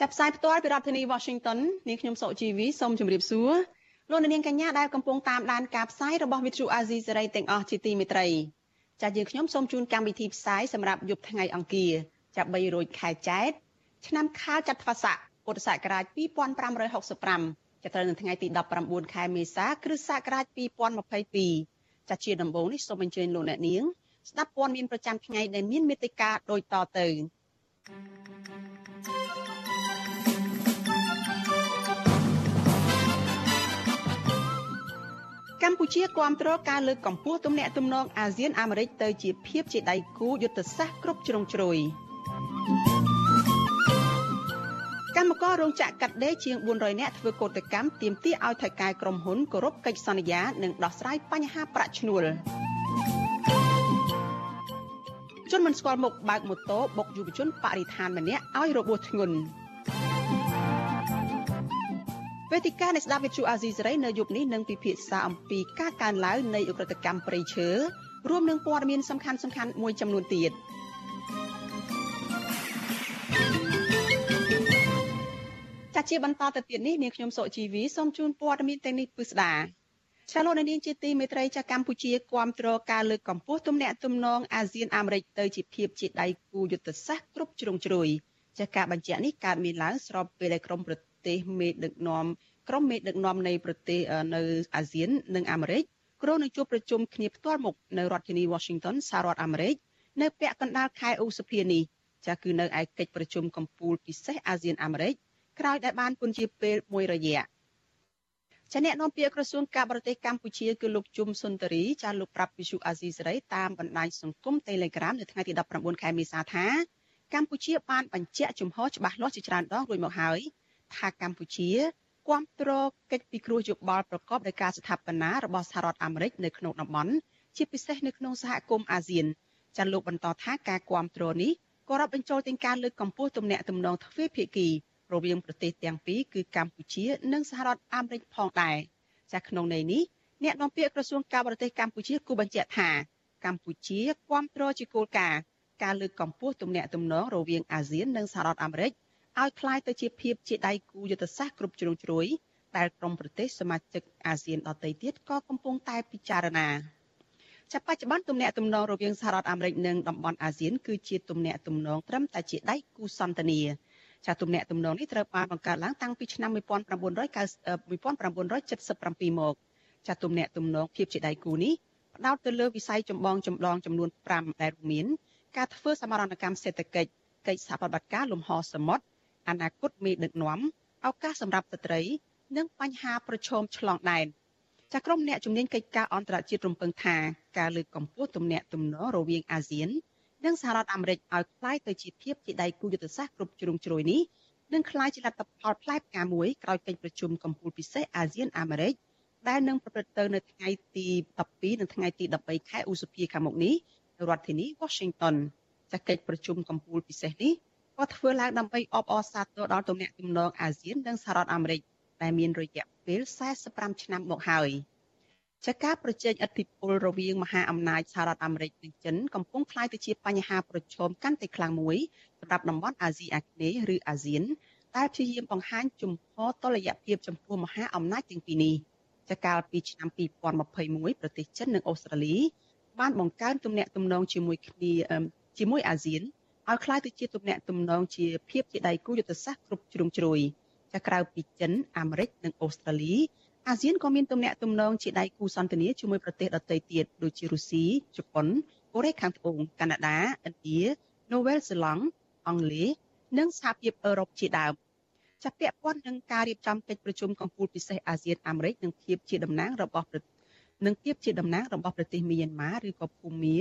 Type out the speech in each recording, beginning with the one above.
ចាប់ផ្សាយផ្ទាល់ពីរដ្ឋធានី Washington នាងខ្ញុំសុកជីវីសូមជម្រាបសួរលោកអ្នកនាងកញ្ញាដែលកំពុងតាមដានការផ្សាយរបស់ Vithu Azizi សេរីទាំងអស់ជាទីមេត្រីចា៎យើងខ្ញុំសូមជូនកម្មវិធីផ្សាយសម្រាប់យប់ថ្ងៃអង្គារចាប់3រោចខែចែកឆ្នាំខាលចត្វាស័កពុទ្ធសករាជ2565ចាប់ត្រូវនៅថ្ងៃទី19ខែមេសាគ្រិស្តសករាជ2022ចាស់ជាដំបូងនេះសូមអញ្ជើញលោកអ្នកនាង ស្ដាប់ព័ត៌មានប្រចាំថ្ងៃដែលមានមេត្តាដូចតទៅ កម្ពុជាគាំទ្រការលើកកម្ពស់ទំនាក់ទំនងអាស៊ានអាមេរិកទៅជាភាពជាដៃគូយុទ្ធសាស្ត្រគ្រប់ជ្រុងជ្រោយកម្មកររោងចក្រកាត់ដេរជាង400នាក់ធ្វើកោតកម្មទាមទារឲ្យថៅកែក្រុមហ៊ុនគោរពកិច្ចសន្យានិងដោះស្រាយបញ្ហាប្រាក់ឈ្នួលជនមិនស្គាល់មុខបើកម៉ូតូបុកយុវជនបរិស្ថានម្នាក់ឲ្យរបួសធ្ងន់ វេទិកានៃស្ដាប់វិទ្យុអាស៊ីសេរីនៅយប់នេះនឹងពិភាក្សាអំពីការកើនឡើងនៃអ ுக ្រិតកម្មព្រៃឈើរួមនឹងព័ត៌មានសំខាន់សំខាន់មួយចំនួនទៀតចាជាបន្តទៅទៀតនេះនាងខ្ញុំសុជីវីសូមជូនព័ត៌មានទាំងនេះពិស្ដាចាលោកនាងជាទីមេត្រីចាកម្ពុជាគាំទ្រការលើកកម្ពស់ទំនាក់ទំនងអាស៊ានអាមេរិកទៅជាភាពជាដៃគូយុទ្ធសាស្ត្រគ្រប់ជ្រុងជ្រោយចាការបញ្ជាក់នេះកើតមានឡើងស្របពេលដែលក្រមប្រ ទេសមេដឹកនាំក្រុមមេដឹកនាំនៃប្រទេសនៅអាស៊ាន និងអាមេរិកគ្រោងនឹងជួបប្រជុំគ្នាផ្ទាល់មុខនៅរដ្ឋធានី Washington សហរដ្ឋអាមេរិកនៅពាក់កណ្ដាលខែឧសភានេះចាគឺនៅឯកិច្ចប្រជុំកំពូលពិសេសអាស៊ានអាមេរិកក្រោយដែលបានពន្យាពេលមួយរយៈចាអ្នកនាំពាក្យក្រសួងការបរទេសកម្ពុជាគឺលោកជុំសុនតរីចាលោកប្រាប់វិសុអាស៊ីសេរីតាមបណ្ដាញសង្គម Telegram នៅថ្ងៃទី19ខែមេសាថាកម្ពុជាបានបញ្ជាក់ជំហរច្បាស់លាស់ជាច្រើនដងរួចមកហើយ ថាកម្ពុជាគាំទ្រកិច្ចពិគ្រោះយោបល់ប្រកបដោយការស្ថាបនារបស់សហរដ្ឋអាមេរិកនៅក្នុងតំបន់ជាពិសេសនៅក្នុងសហគមន៍អាស៊ានចាលោកបន្តថាការគាំទ្រនេះក៏រាប់បញ្ចូលទាំងការលើកកម្ពស់ទំនាក់ទំនងទ្វេភាគីរវាងប្រទេសទាំងពីរគឺកម្ពុជានិងសហរដ្ឋអាមេរិកផងដែរចាក្នុងន័យនេះអ្នកនាំពាក្យក្រសួងការបរទេសកម្ពុជាគូបញ្ជាក់ថាកម្ពុជាគាំទ្រជាគោលការណ៍ការលើកកម្ពស់ទំនាក់ទំនងរវាងអាស៊ាននិងសហរដ្ឋអាមេរិក ឲ្យคล้ายទៅជាភាពជាដៃគូយុទ្ធសាស្ត្រគ្រប់ជ្រុងជ្រោយដែលក្រុមប្រទេសសមាជិកអាស៊ានដទៃទៀតក៏កំពុងតែពិចារណាចាប់បច្ចុប្បន្នទំនាក់ទំនងរវាងសហរដ្ឋអាមេរិកនិងតំបន់អាស៊ានគឺជាទំនាក់ទំនងត្រឹមតែជាដៃគូសន្តានាចាទំនាក់ទំនងនេះត្រូវបានបង្កើតឡើងតាំងពីឆ្នាំ1997មកចាទំនាក់ទំនងភាពជាដៃគូនេះផ្ដោតទៅលើវិស័យចម្បងចម្លងចំនួន5ដែលរួមមានការធ្វើសមរណកម្មសេដ្ឋកិច្ចកិច្ចសហប្រតិបត្តិការលំហសមុទ្រ អនាគតមេដឹកនាំឱកាសសម្រាប់ស្ត្រី និងបញ្ហាប្រឈមឆ្លងដែនចាក្រុមអ្នកជំនាញកិច្ចការអន្តរជាតិរំពឹងថាការលើកកម្ពស់ទំនាក់ទំនងរវាងអាស៊ាននិងសហរដ្ឋអាមេរិកឲ្យคล้ายទៅជាភាពជាដៃគូយុទ្ធសាស្ត្រគ្រប់ជ្រុងជ្រោយនេះនឹងคล้ายជាលទ្ធផលផ្លែផ្កាមួយក្រោយកិច្ចប្រជុំកំពូលពិសេសអាស៊ានអាមេរិកដែលនឹងប្រព្រឹត្តទៅនៅថ្ងៃទី12និងថ្ងៃទី13ខែឧសភាខាងមុខនេះនៅរដ្ឋធានី Washington ចាកិច្ចប្រជុំកំពូលពិសេសនេះ ក៏ធ្វើឡើងដើម្បីអបអរសាទរដល់ទំនាក់ទំនងអាស៊ាននិងសហរដ្ឋអាមេរិកដែលមានរយៈពេល45ឆ្នាំមកហើយចាការប្រជែងឥទ្ធិពលរវាងមហាអំណាចសហរដ្ឋអាមេរិកនិងចិនកំពុងក្លាយទៅជាបញ្ហាប្រឈមកាន់តែខ្លាំងមួយសម្រាប់តំបន់អាស៊ីអាគ្នេយ៍ឬអាស៊ានដែលព្យាយាមបង្ហាញជំហរតុល្យភាពចំពោះមហាអំណាចទាំងពីរនេះចាកាលពីឆ្នាំ2021ប្រទេសចិននិងអូស្ត្រាលីបានបង្កើនទំនាក់ទំនងជាមួយគ្នាជាមួយអាស៊ាន ឲ្យคล้ายទៅជាទំនាក់ទំនងជាភាពជាដៃគូយុទ្ធសាស្ត្រគ្រប់ជ្រុងជ្រោយចាក្រៅពីចិនអាមេរិកនិងអូស្ត្រាលីអាស៊ានក៏មានទំនាក់ទំនងជាដៃគូសន្តានាជាមួយប្រទេសដទៃទៀតដូចជារុស្ស៊ីជប៉ុនកូរ៉េខាងត្បូងកាណាដាឥណ្ឌានូវែលសេឡង់អង់គ្លេសនិងសហភាពអឺរ៉ុបជាដើមចាប់ពាក់ព័ន្ធនឹងការរៀបចំកិច្ចប្រជុំកំពូលពិសេសអាស៊ានអាមេរិកនិងភាពជាតំណាងរបស់នឹងភាពជាតំណាងរបស់ប្រទេសមីយ៉ាន់ម៉ាឬក៏ភូមា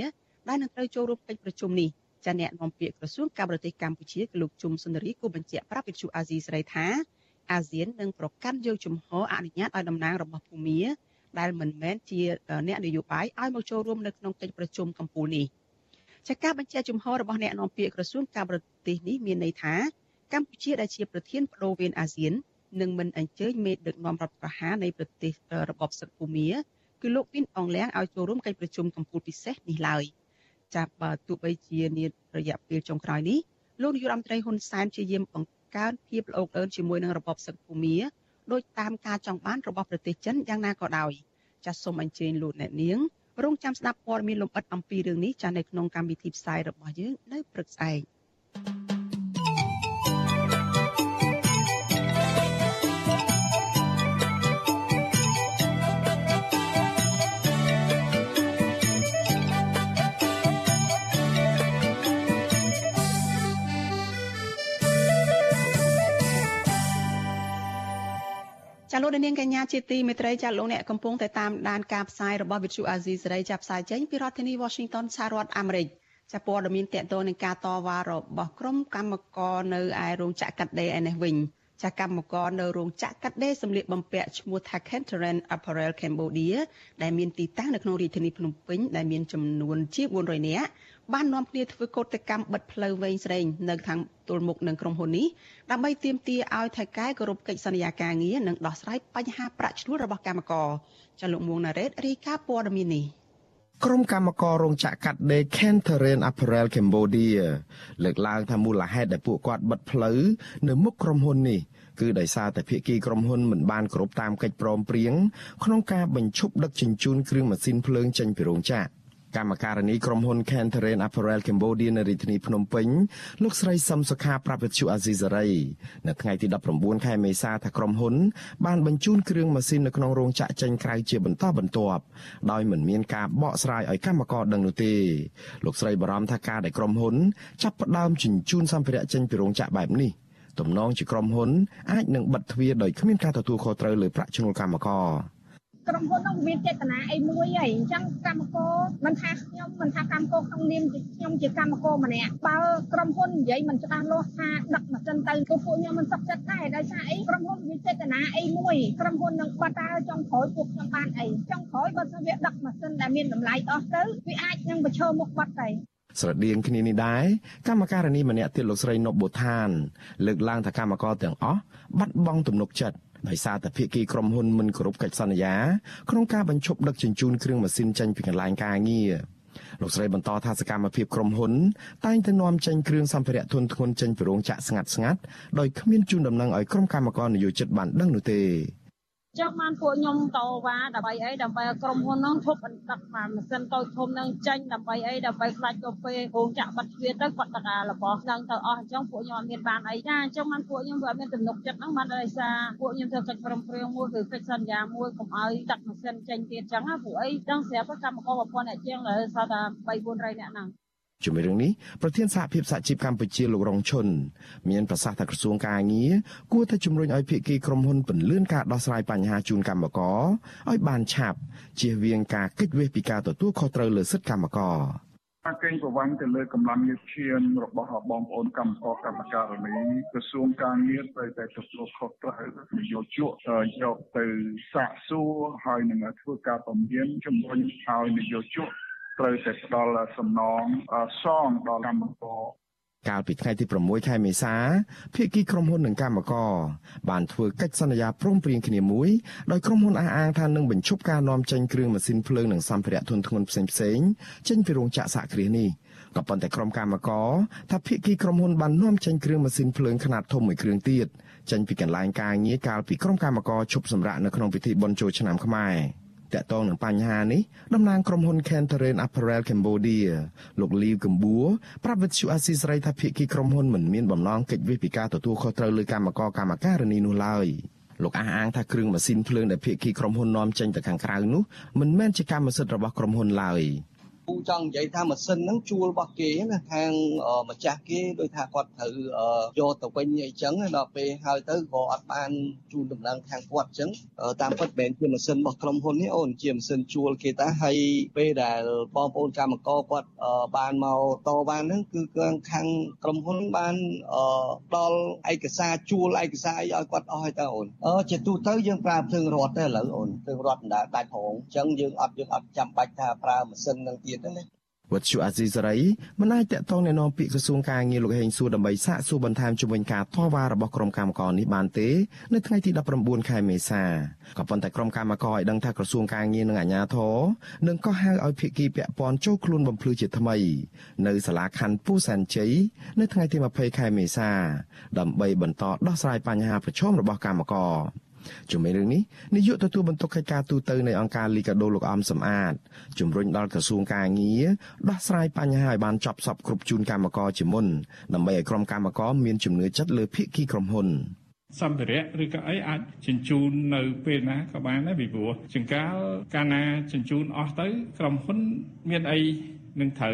ដែលនឹងត្រូវចូលរួមកិច្ចប្រជុំនេះ ចាអ្នកនាំពាក្យក្រសួងការបរទេសកម្ពុជាគឺលោកជុំសុនរីគូបញ្ជាក់ប្រាប់វិទ្យុអាស៊ីសេរីថាអាស៊ាននឹងប្រកាន់យកជំហរអនុញ្ញាតឲ្យតំណាងរបស់ភូមាដែលមិនមែនជាអ្នកនយោបាយឲ្យមកចូលរួមនៅក្នុងកិច្ចប្រជុំកំពូលនេះចាការបញ្ជាក់ជំហររបស់អ្នកនាំពាក្យក្រសួងការបរទេសនេះមានន័យថាកម្ពុជាដែលជាប្រធានបដូវវេនអាស៊ាននឹងមិនអញ្ជើញមេដឹកនាំរដ្ឋប្រហារនៃប្រទេសរបបសឹកភូមាគឺលោកវិនអងលៀងឲ្យចូលរួមកិច្ចប្រជុំកំពូលពិសេសនេះឡើយ ចាប់បើទោះបីជានារយៈពេលចុងក្រោយនេះលោកនាយរដ្ឋមន្ត្រីហ៊ុនសែនជាយាមបង្កើនភាពល្អអើនជាមួយនឹងរបបសឹកភូមាដោយតាមការចង់បានរបស់ប្រទេសចិនយ៉ាងណាក៏ដោយចាសសូមអញ្ជើញលោកអ្នកនាងរងចាំស្ដាប់ព័ត៌មានលម្អិតអំពីរឿងនេះចាស់នៅក្នុងកម្មវិធីផ្សាយរបស់យើងនៅព្រឹកស្អែក លោកនាងកញ្ញាជាទីមេត្រីចាលោកអ្នកកំពុងតែតាមដានការផ្សាយរបស់វិទ្យុអាស៊ីសេរីចាប់ផ្សាយចេញពីរដ្ឋធានី Washington សហរដ្ឋអាមេរិកចាព័ត៌មានតកតនឹងការតវ៉ារបស់ក្រុមកម្មករនៅឯរោងចក្រកាត់ដេរឯនេះវិញចាកម្មករនៅរោងចក្រកាត់ដេរសម្លៀកបំពាក់ឈ្មោះថា Kenteran Apparel Cambodia ដែលមានទីតាំងនៅក្នុងរាជធានីភ្នំពេញដែលមានចំនួនជា400នាក់ បាននាំគ្នាធ្វើកោតកម្មបិទផ្លូវវែងស្រេងនៅខាងទល់មុខនឹងក្រុមហ៊ុននេះដើម្បីទាមទារឲ្យថៃកែគោរពកិច្ចសន្យាការងារនិងដោះស្រាយបញ្ហាប្រាក់ឈ្នួលរបស់កម្មករចាលោកមួងណារ៉េតរីកាព័ត៌មាននេះក្រុមកម្មកររោងចក្រកាត់ដេរ Kenteran Apparel Cambodia លើកឡើងថាមូលហេតុដែលពួកគាត់បិទផ្លូវនៅមុខក្រុមហ៊ុននេះគឺដោយសារតែភាគីក្រុមហ៊ុនមិនបានគោរពតាមកិច្ចព្រមព្រៀងក្នុងការបញ្ឈប់ដឹកជញ្ជូនគ្រឿងម៉ាស៊ីនភ្លើងចេញពីរោងចក្រ កម្មការនីក្រុមហ៊ុន Kenteran Apparel Cambodia នៅរាជធានីភ្នំពេញលោកស្រីសឹមសុខាប្រាប់វិទ្យុអាស៊ីសេរីនៅថ្ងៃទី19ខែមេសាថាក្រុមហ៊ុន បានបញ្ជូនគ្រឿងម៉ាស៊ីននៅក្នុងរោងចក្រចេញក្រៅជាបន្តបន្ទាប់ដោយមិនមានការបកស្រាយឲ្យកម្មករដឹងនោះទេលោកស្រីបារម្ភថាការដែលក្រុមហ៊ុនចាប់ផ្ដើមជញ្ជូនសម្ភារៈចេញពីរោងចក្របែបនេះទំនងជាក្រុមហ៊ុនអាចនឹងបិទទ្វារដោយគ្មានការទទួលខុសត្រូវលើប្រាក់ឈ្នួលកម្មករ ក្រុមហ៊ុននោះមានចេតនាអីមួយហើយអញ្ចឹងកម្មករមិនថាខ្ញុំមិនថាកម្មករក្នុងនាមខ្ញុំជាកម្មករម្នាក់បើក្រុមហ៊ុននិយាយមិនច្បាស់លាស់ថាដឹកម៉ាស៊ីនទៅគឺពួកខ្ញុំមិនសុខចិត្តដែរដោយសារអីក្រុមហ៊ុនមានចេតនាអីមួយក្រុមហ៊ុននឹងបាត់តើចុងក្រោយពួកខ្ញុំបានអីចុងក្រោយបើសិនវាដឹកម៉ាស៊ីនដែលមានតម្លៃអស់ទៅវាអាចនឹងប្រឈមមុខបាត់ទៅស្រដៀងគ្នានេះដែរកម្មការនីម្នាក់ទៀតលោកស្រីនប់បូថានលើកឡើងថាកម្មករទាំងអស់បាត់បង់ទំនុកចិត្ត ដោយសារតែភាគីក្រុមហ៊ុនមិនគោរពកិច្ចសន្យាក្នុងការបញ្ឈប់ដឹកជញ្ជូនគ្រឿងម៉ាស៊ីនចេញពីកន្លែងការងារលោកស្រីបន្តថាសកម្មភាពក្រុមហ៊ុនតែងតែនាំចេញគ្រឿងសម្ភារៈធុនធ្ងន់ចេញពីរោងចក្រស្ងាត់ស្ងាត់ដោយគ្មានជូនដំណឹងឲ្យក្រុមកម្មការនយោជិតបានដឹងនោះទេ ចឹងបានពួកខ្ញុំតវ៉ាដើម្បីអីដើម្បីក្រុមហ៊ុនហ្នឹងធប់ដឹកម៉ាស៊ីនតូចធំហ្នឹងចេញដើម្បីអីដើម្បីខ្លាចទៅពេលរោងចក្របាត់ទ្វារទៅគាត់ដឹកអារបស់ហ្នឹងទៅអស់អញ្ចឹងពួកខ្ញុំអត់មានបានអីចាអញ្ចឹងបានពួកខ្ញុំវាអត់មានទំនុកចិត្តហ្នឹងបានដោយសារពួកខ្ញុំធ្វើកិច្ចព្រមព្រៀងមួយគឺកិច្ចសន្យាមួយកុំឲ្យដឹកម៉ាស៊ីនចេញទៀតអញ្ចឹងពួកអីដឹងស្រាប់កម្មករប្រព័ន្ធអ្នកជាងលើសតតែ3 400នាក់ហ្នឹង ជាមួយរឿងនេះប្រធានសហភាពសហជីពកម្ពុជាលោករងឈុនមានប្រសាសន៍ថាក្រសួងការងារគួរតែជំរុញឲ្យភាគីក្រុមហ៊ុនពន្លឿនការដោះស្រាយបញ្ហាជូនកម្មករឲ្យបានឆាប់ជៀសវាងការកិច្ចវេះពីការទទួលខុសត្រូវលើសិទ្ធិកម្មករកេងប្រវ័ញ្ចទៅលើកម្លាំងយុទ្ធឈានរបស់បងប្អូនកម្មករកម្មការនីក្រសួងការងារត្រូវតែទទួលខុសត្រូវនយោជកយកទៅសាកសួរហើយនឹងធ្វើការពមៀនជំរុញឲ្យនយោជក ត្រូវតែផ្ដល់សំណងសងដល់កម្មករកាលពីថ្ងៃទី6ខែមេសាភាគីក្រុមហ៊ុននិងកម្មករបានធ្វើកិច្ចសន្យាព្រមព្រៀងគ្នាមួយដោយក្រុមហ៊ុនអះអាងថានឹងបញ្ឈប់ការនាំចេញគ្រឿងម៉ាស៊ីនភ្លើងនិងសម្ភារៈធុនធ្ងន់ផ្សេងៗចេញពីរោងចក្រសហគ្រាសនេះក៏ប៉ុន្តែក្រុមកម្មករថាភាគីក្រុមហ៊ុនបាននាំចេញគ្រឿងម៉ាស៊ីនភ្លើងខ្នាតធំមួយគ្រឿងទៀតចេញពីកន្លែងការងារកាលពីក្រុមកម្មករឈប់សម្រាកនៅក្នុងពិធីបុណ្យចូលឆ្នាំខ្មែរ តកតងនឹងបញ្ហានេះតំណាងក្រុមហ៊ុន Kenteran Apparel Cambodia លោកលីវកម្បួរប្រាប់វិទ្យុអាស៊ីសេរីថាភាគីក្រុមហ៊ុនមិនមានបំណងកិច្ចវិពីការទទួលខុសត្រូវលើកម្មករកម្មការនីនោះឡើយលោកអះអាងថាគ្រឿងម៉ាស៊ីនភ្លើងដែលភាគីក្រុមហ៊ុននាំចេញទៅខាងក្រៅនោះមិនមែនជាកម្មសិទ្ធិរបស់ក្រុមហ៊ុនឡើយ គូចង់និយាយថាម៉ាស៊ីនហ្នឹងជួលរបស់គេណាខាងម្ចាស់គេដោយថាគាត់ត្រូវយកទៅវិញអីចឹងដល់ពេលហើយទៅក៏អត់បានជូនដំណឹងខាងគាត់ចឹងតាមពិតមិនមែនជាម៉ាស៊ីនរបស់ក្រុមហ៊ុននេះអូនជាម៉ាស៊ីនជួលគេតាហើយពេលដែលបងប្អូនកម្មករគាត់បានមកតបានហ្នឹងគឺខាងក្រុមហ៊ុនបានដល់ឯកសារជួលឯកសារអីឲ្យគាត់អស់ហើយតើអូនអឺជាទូទៅយើងប្រើភ្លើងរត់ទេឥឡូវអូនភ្លើងរត់មិនដែលដាច់ផងអញ្ចឹងយើងអត់យើងអត់ចាំបាច់ថាប្រើម៉ាស៊ីននឹងទៀតទៀតណាវត្តជូអាស៊ីសេរីមិនអាចតកតងណែនាំពាក្យក្រសួងការងារលោកហេងសួរដើម្បីសាកសួរបន្ថែមជំវិញការតវ៉ារបស់ក្រុមកម្មការនេះបានទេនៅថ្ងៃទី19ខែមេសាក៏ប៉ុន្តែក្រុមកម្មការឲ្យដឹងថាក្រសួងការងារនិងអាជ្ញាធរនឹងកោះហៅឲ្យភាគីពាក់ព័ន្ធចូលខ្លួនបំភ្លឺជាថ្មី នៅសាលាខណ្ឌពូសានជ័យនៅថ្ងៃទី20ខែមេសាដើម្បីបន្តដោះស្រាយបញ្ហាប្រឈមរបស់កម្មករ ជំវិញរឿងនេះនាយកទទួលបន្ទុកកិច្ចការទូតនៃអង្គការលីកាដូលោកអំសំអាតជំរុញដល់ក្រសួងការងារដោះស្រាយបញ្ហាឲ្យបានចប់សពគ្រប់ជូនកម្មករជាមុនដើម្បីឲ្យក្រុមកម្មករមានជំនឿចិត្តលើភាគីក្រុមហ៊ុនសម្ភារៈឬក៏អីអាចជញ្ជូននៅពេលណាក៏បានដែរពីព្រោះចង្កាលកាលណាជញ្ជូនអស់ទៅក្រុមហ៊ុនមានអី នឹងត្រូវ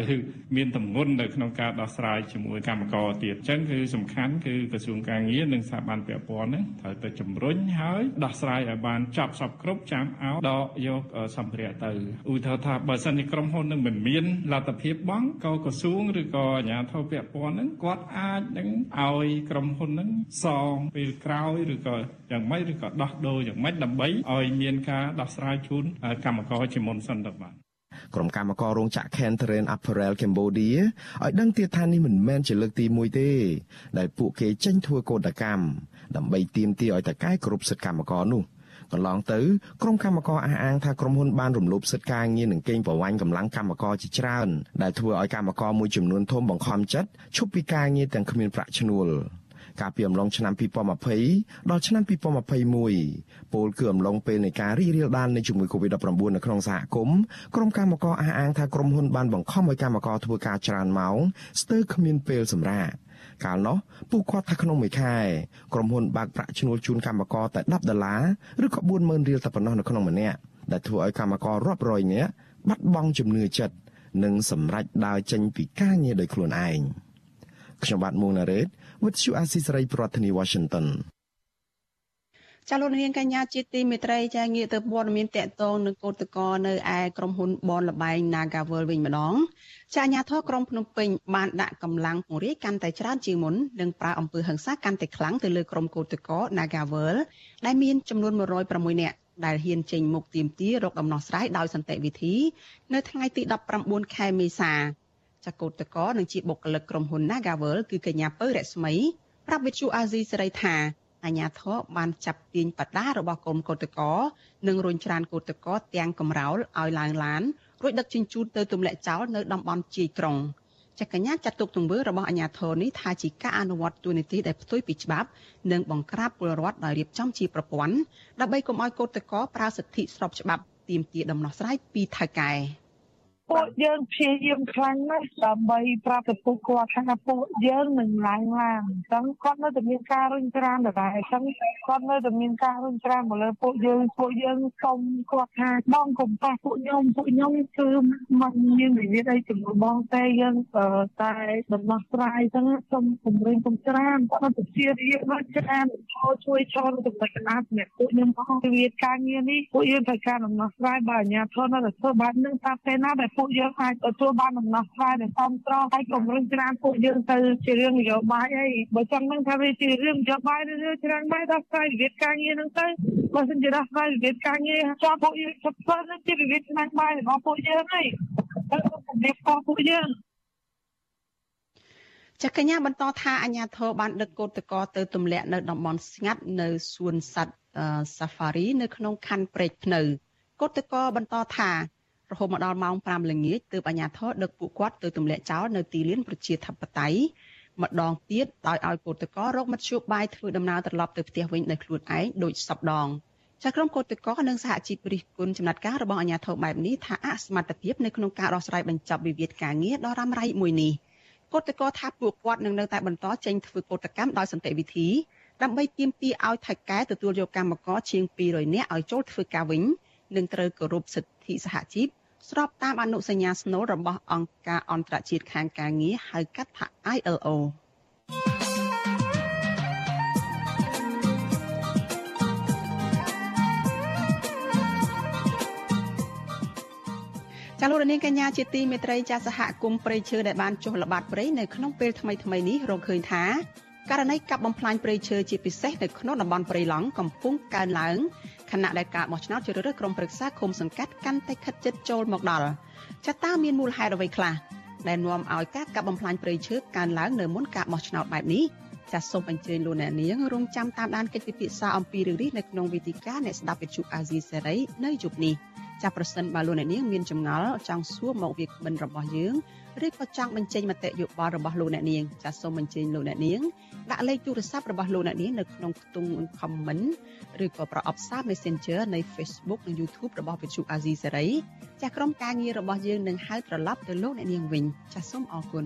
មានតម្ងន់នៅក្នុងការដោះស្រាយជាមួយកម្មករទៀតអញ្ចឹងគឺសំខាន់គឺក្រសួងការងារនិងស្ថាប័នពាក់ព័ន្ធហ្នឹងត្រូវតែជំរុញហើយដោះស្រាយឲ្យបានចប់សពគ្រប់ចាំអោដកយកសម្ភារៈទៅឧទាហរណ៍ថាបើសិនជាក្រុមហ៊ុននឹងមិនមានលទ្ធភាពបង់ក៏ក្រសួងឬក៏អាជ្ញាធរពាក់ព័ន្ធហ្នឹងគាត់អាចនឹងឲ្យក្រុមហ៊ុនហ្នឹងសងពេលក្រោយឬក៏យ៉ាងម៉េចឬក៏ដោះដូរយ៉ាងម៉េចដើម្បីឲ្យមានការដោះស្រាយជូនកម្មករជាមុនសិនទៅបាទ ក្រុមកម្មកររោងចក្រ Kentren Apparel Cambodia ឲ្យដឹងទៀតថានេះមិនមែនជាលើកទី1ទេដែលពួកគេចេញធ្វើកោតកម្មដើម្បីទាមទារឲ្យតកែគ្រប់សិទ្ធិកម្មករនោះកន្លងទៅក្រុមកម្មករអះអាងថាក្រុមហ៊ុនបានរំលោភសិទ្ធិការងារនិងកេងប្រវ័ញ្ចកម្លាំងកម្មករជាច្រើនដែលធ្វើឲ្យកម្មករមួយចំនួនធំបង្ខំចិត្តឈប់ពីការងារទាំងគ្មានប្រាក់ឈ្នួល។ កាលពីអំឡុងឆ្នាំ2020ដល់ឆ្នាំ2021ពលគឺអំឡុងពេលនៃការរីករាលដាលនៃជំងឺ Covid-19 នៅក្នុងសហគមន៍ក្រុមកម្មករអះអាងថាក្រុមហ៊ុនបានបង្ខំឲ្យកម្មករធ្វើការច្រើនម៉ោងស្ទើរគ្មានពេលសម្រាកកាលនោះពួកគាត់ថាក្នុងមួយខែក្រុមហ៊ុនបើកប្រាក់ឈ្នួលជូនកម្មករតែ10ដុល្លារឬក៏40000រៀលតែប៉ុណ្ណោះនៅក្នុងម្នាក់ដែលធ្វើឲ្យកម្មកររាប់រយនាក់បាត់បង់ជំនឿចិត្តនិងសម្រេចដើរចេញពីការងារដោយខ្លួនឯងខ្ញុំបាទមួងណារ៉េត វិទ្យុអាស៊ីសេរីប្រធានាទី Washington ចាលោកនាងកញ្ញាជាទីមេត្រីចាងាកទៅព័ត៌មានតកតងនឹងកោតកោនៅឯក្រុមហ៊ុនបនលបែង Nagavel វិញម្ដងចាអាញាធរក្រុងភ្នំពេញបានដាក់កម្លាំងពង្រាយកាន់តែច្រើនជាងមុននិងប្រើអំពើហិង្សាកាន់តែខ្លាំងទៅលើក្រុមកោតកោ Nagavel ដែលមានចំនួន106នាក់ដែលហ៊ានចេញមុខទាមទាររកដំណោះស្រាយដោយសន្តិវិធី នៅថ្ងៃទី19ខែមេសា ចកោតកោនិងជាបុគ្គលិកក្រុមហ៊ុន Nagavel គឺកញ្ញាពៅរស្មីប្រាប់វិទ្យុអាស៊ីសេរីថាអាញាធរបានចាប់ទាញបដារបស់ក្រុមកោតកោនិងរុញច្រានកោតកោទាំងកំរោលឲ្យឡើងឡានរួចដឹកជញ្ជូនទៅទម្លាក់ចោលនៅតំបន់ជាយក្រុងចកញ្ញាចាត់ទុកទង្វើរបស់អាញាធរនេះថាជាការអនុវត្តទូនីតិដែលផ្ទុយពីច្បាប់និងបង្ក្រាបពលរដ្ឋដោយរៀបចំជាប្រព័ន្ធដើម្បីកុំឲ្យកោតកោប្រើសិទ្ធិស្របច្បាប់ទាមទារដំណោះស្រាយពីថៅកែ។ ពួកយើងព្យាយាមខ្លាំងណាស់ដើម្បីប្រាប់ទៅពួកគាត់ថាពួកយើងនឹងឡើងឡើងអញ្ចឹងគាត់នៅតែមានការរុញច្រានដដែលអញ្ចឹងគាត់នៅតែមានការរុញច្រានមកលើពួកយើងពួកយើងសុំគាត់ថាបងកុំប៉ះពួកខ្ញុំពួកខ្ញុំគឺមិនមានវិវាទអីជាមួយបងទេយើងតែដំណោះស្រាយអញ្ចឹងសុំគម្រាមគំច្រានគាត់ទៅជារៀបមកច្រានជួយឈរទៅតែកណ្ដាលអ្នកពួកខ្ញុំផងវិវាទការងារនេះពួកយើងត្រូវការដំណោះស្រាយបើអាជ្ញាធរនៅតែធ្វើបែបនេះតាមពេលណាដែលពួកយើងអាចទទួលបានដំណោះស្រាយដែលសមស្របហើយកុំរឹងច្រានពួកយើងទៅជារឿងនយោបាយអីបើចង់នឹងថាវាជារឿងនយោបាយឬរឿងច្រានបាយដោះស្រាយវិវាទការងារហ្នឹងទៅបើសិនជាដោះស្រាយវិវាទការងារចោលពួកយើងចាប់ផ្ដើមជាវិវាទឆ្នាំបាយរបស់ពួកយើងហើយទៅសម្រាប់ពួកយើងចកញ្ញាបន្តថាអាញាធរបានដឹកកោតកោទៅទម្លាក់នៅតំបន់ស្ងាត់នៅសួនសត្វ Safari នៅក្នុងខណ្ឌព្រែកភ្នៅកោតកោបន្តថា រហូតមកដល់ម៉ោង5ល្ងាចទើបអាជ្ញាធរដឹកពួកគាត់ទៅទម្លាក់ចោលនៅទីលានប្រជាធិបតេយ្យម្ដងទៀតដោយឲ្យកោតកររកមធ្យោបាយធ្វើដំណើរត្រឡប់ទៅផ្ទះវិញដោយខ្លួនឯងដូចសពដងចាក្រុមកោតកោនិងសហជីពរិះគន់ចំណាត់ការរបស់អាជ្ញាធរបែបនេះថាអសមត្ថភាពនៅក្នុងការដោះស្រាយបញ្ចប់វិវាទការងារដ៏រ៉ាំរ៉ៃមួយនេះកោតកោថាពួកគាត់នឹងនៅតែបន្តចេញធ្វើកោតកម្មដោយសន្តិវិធីដើម្បីទាមទារឲ្យថៃកែទទួលយកកម្មករជាង200នាក់ឲ្យចូលធ្វើការវិញនិងត្រូវគោរពសិទ្ធិសហជីព ស្របតាមអនុសញ្ញាស្នូលរបស់អង្គការអន្តរជាតិខាងការងារហៅកាត់ថា ILO ចាលោករនាងកញ្ញាជាទីមេត្រីចាសហគមន៍ព្រៃឈើដែលបានចុះល្បាតព្រៃនៅក្នុងពេលថ្មីៗនេះរកឃើញថាករណីកាប់បំផ្លាញព្រៃឈើជាពិសេសនៅក្នុងតំបន់ព្រៃឡង់កំពុងកើនឡើង ខណៈដែលការបោះឆ្នោតជ្រើសរើសក្រុមប្រឹក្សាឃុំសង្កាត់កាន់តែខិតជិតចូលមកដល់ចាតើមានមូលហេតុអ្វីខ្លះដែលនាំឲ្យការកាប់បំផ្លាញព្រៃឈើកើនឡើងនៅមុនការបោះឆ្នោតបែបនេះចាសសូមអញ្ជើញលោកអ្នកនាងរងចាំតាមដានកិច្ចពិភាក្សាអំពីរឿងនេះនៅក្នុងវេទិកាអ្នកស្ដាប់វិទ្យុអាស៊ីសេរីនៅយប់នេះចាប្រសិនបើលោកអ្នកនាងមានចម្ងល់ចង់សួរមកវាគ្មិនរបស់យើងឬក៏ចង់បញ្ចេញមតិយោបល់របស់លោកអ្នកនាងចាសសូមអញ្ជើញលោកអ្នកនាង ដាក់លេខទូរស័ព្ទរបស់លោកអ្នកនាងនៅក្នុងខ្ទង់ comment ឬក៏ប្រអប់សារ Messenger នៃ Facebook និង YouTube របស់វិទ្យុអាស៊ីសេរីចាសក្រុមការងាររបស់យើងនឹងហៅត្រឡប់ទៅលោកអ្នកនាងវិញចាសសូមអរគុណ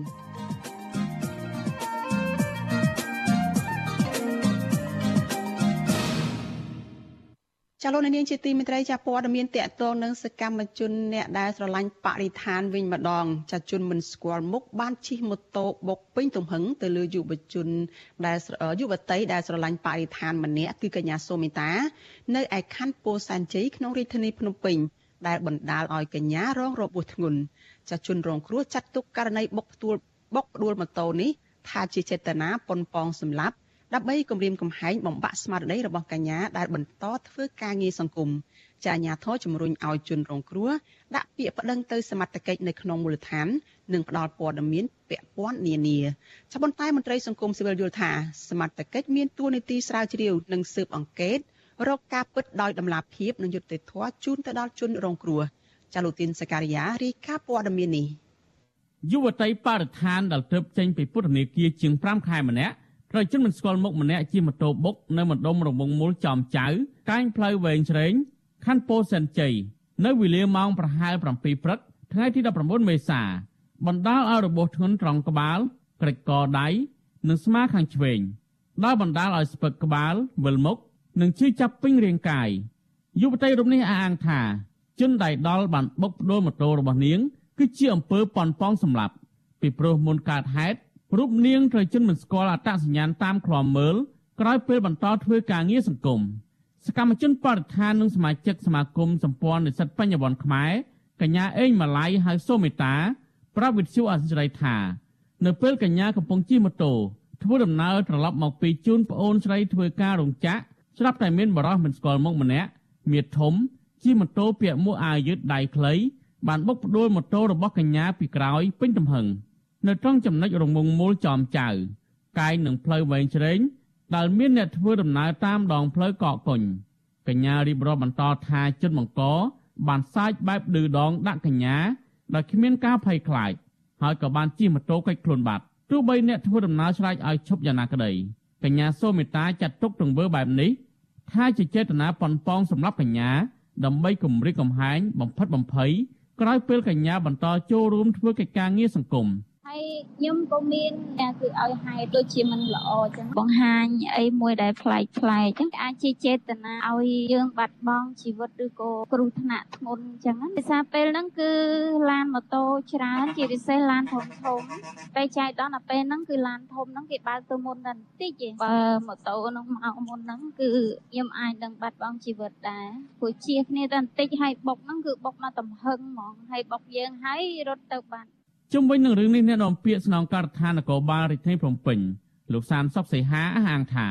ចាលោកនាងជាទីមេត្រីចាព័ត៌មានតកតងនឹងសកម្មជនអ្នកដែលស្រឡាញ់បរិស្ថានវិញម្ដងចាជនមិនស្គាល់មុខបានជិះម៉ូតូបុកពេញទំហឹងទៅលើយុវជនដែលយុវតីដែលស្រឡាញ់បរិស្ថានម្នាក់គឺកញ្ញាសូមីតា នៅឯខណ្ឌពោធិ៍សែនជ័យក្នុងរាជធានីភ្នំពេញដែលបណ្ដាលឲ្យកញ្ញារងរបួសធ្ងន់ចាជនរងគ្រោះចាត់ទុកករណីបុកផ្ដួលបុកផ្ដួលម៉ូតូនេះថាជាចេតនាប៉ុនប៉ងសម្លាប់ ដើម្បីគម្រាមកំហែងបំបាក់ស្មារតីរបស់កញ្ញាដែលបន្តធ្វើការងារសង្គមចាអាញាធរជំរុញឲ្យជនរងគ្រោះដាក់ពាក្យប្តឹងទៅសមត្ថកិច្ចនៅក្នុងមូលដ្ឋាននិងផ្ដល់ព័ត៌មានពាក់ព័ន្ធនានាចាប៉ុន្តែមន្ត្រីសង្គមស៊ីវិលយល់ថាសមត្ថកិច្ចមានតួនាទីស្រាវជ្រាវនិងស៊ើបអង្កេតរកការពិតដោយតម្លាភាពនិងយុត្តិធម៌ជូនទៅដល់ជនរងគ្រោះចាលោកទីនសការីយ៉ារីកាព័ត៌មាននេះយុវតីបរិស្ថានដែលទើបចេញពីពុទ្ធនេគាជាង5ខែម្នាក់ត្រូវជនមិនស្គាល់មុខម្នាក់ជិះម៉ូតូបុកនៅម្ដុំរងងមូលចំចៅកាញផ្លូវវែងជ្រេងខណ្ឌពោធិ៍សែនជ័យនៅវេលាម៉ោងប្រហែល7ព្រឹកថ្ងៃទី19មេសាបណ្ដាលឲ្យរបួសធ្ងន់ត្រង់ក្បាលក្រិចកដៃនិងស្មាខាងឆ្វេងដោយបណ្ដាលឲ្យស្ពឹកក្បាលវិលមុខនិងឈឺចាប់ពេញរាងកាយយុវតីរូបនេះអះអាងថាជនដៃដល់បានបុកផ្ដួលម៉ូតូរបស់នាង គឺជាអំពើប៉ុនប៉ងសម្លាប់ពីព្រោះមុនកើតហេតុ រូបនាងត្រូវជន់មិនស្គាល់អត្តសញ្ញាណតាមឃ្លាំមើលក្រោយពេលបន្តធ្វើការងារសង្គមសកម្មជនបរិស្ថាននិងសមាជិកសមាគមសម្ព័ន្ធនិស្សិតបញ្ញវន្តខ្មែរកញ្ញាអេងម៉ាឡៃហៅសូមេតាប្រាប់វិទ្យុអសិរ័យថានៅពេលកញ្ញាកំពុងជិះម៉ូតូធ្វើដំណើរត្រឡប់មកពីជូនប្អូនស្រីធ្វើការរោងចក្រស្រាប់តែមានបរិះមិនស្គាល់មុខម្នាក់មៀតធំជិះម៉ូតូពាក់មួកអាវយឺតដៃខ្លីបានបុកផ្ដួលម៉ូតូរបស់កញ្ញាពីក្រោយពេញទំហឹង។ នៅត្រង់ចំណុចរងងមូលចំចៅកាយនឹងផ្លូវវែងជ្រេងដែលមានអ្នកធ្វើដំណើរតាមដងផ្លូវកកកុញកញ្ញារៀបរាប់បន្តថាជនបង្កបានសាច់បែបឌឺដងដាក់កញ្ញាដោយគ្មានការភ័យខ្លាចហើយក៏បានជិះម៉ូតូកិច្ចខ្លួនបាត់ទោះបីអ្នកធ្វើដំណើរឆ្លាច់ឲ្យឈប់យ៉ាងណាក្តីកញ្ញាសូមេតាចាត់ទុកទង្វើបែបនេះថាជាចេតនាប៉ុនប៉ងសម្រាប់កញ្ញាដើម្បីគម្រិតកំហែងបំផិតបំភ័យក្រោយពេលកញ្ញាបន្តចូលរួមធ្វើកិច្ចការងារសង្គម។ ហើយខ្ញុំក៏មានគឺឲ្យហេតុដូចជាមិនល្អអញ្ចឹងបង្ហាញអីមួយដែលប្លែកប្លែកអញ្ចឹងអាចជាចេតនាឲ្យយើងបាត់បង់ជីវិតឬក៏គ្រោះថ្នាក់ធ្ងន់អញ្ចឹងដោយសារពេលហ្នឹងគឺឡានម៉ូតូច្រើនជាពិសេសឡានធំធំពេលចែកដល់ដល់ពេលហ្នឹងគឺឡានធំហ្នឹងគេបើកទៅមុនដល់បន្តិចឯងបើម៉ូតូហ្នឹងមកមុនហ្នឹងគឺខ្ញុំអាចនឹងបាត់បង់ជីវិតដែរព្រោះជាគ្នាតែបន្តិចហើយបុកហ្នឹងគឺបុកមកទំហឹងហ្មងហើយបុកយើងហើយរត់ទៅបាត់ ជុំវិញនឹងរឿងនេះអ្នកនាំពាក្យស្នងការដ្ឋាននគរបាលរាជធានីភ្នំពេញលោកសានសុកសីហាអះអាងថា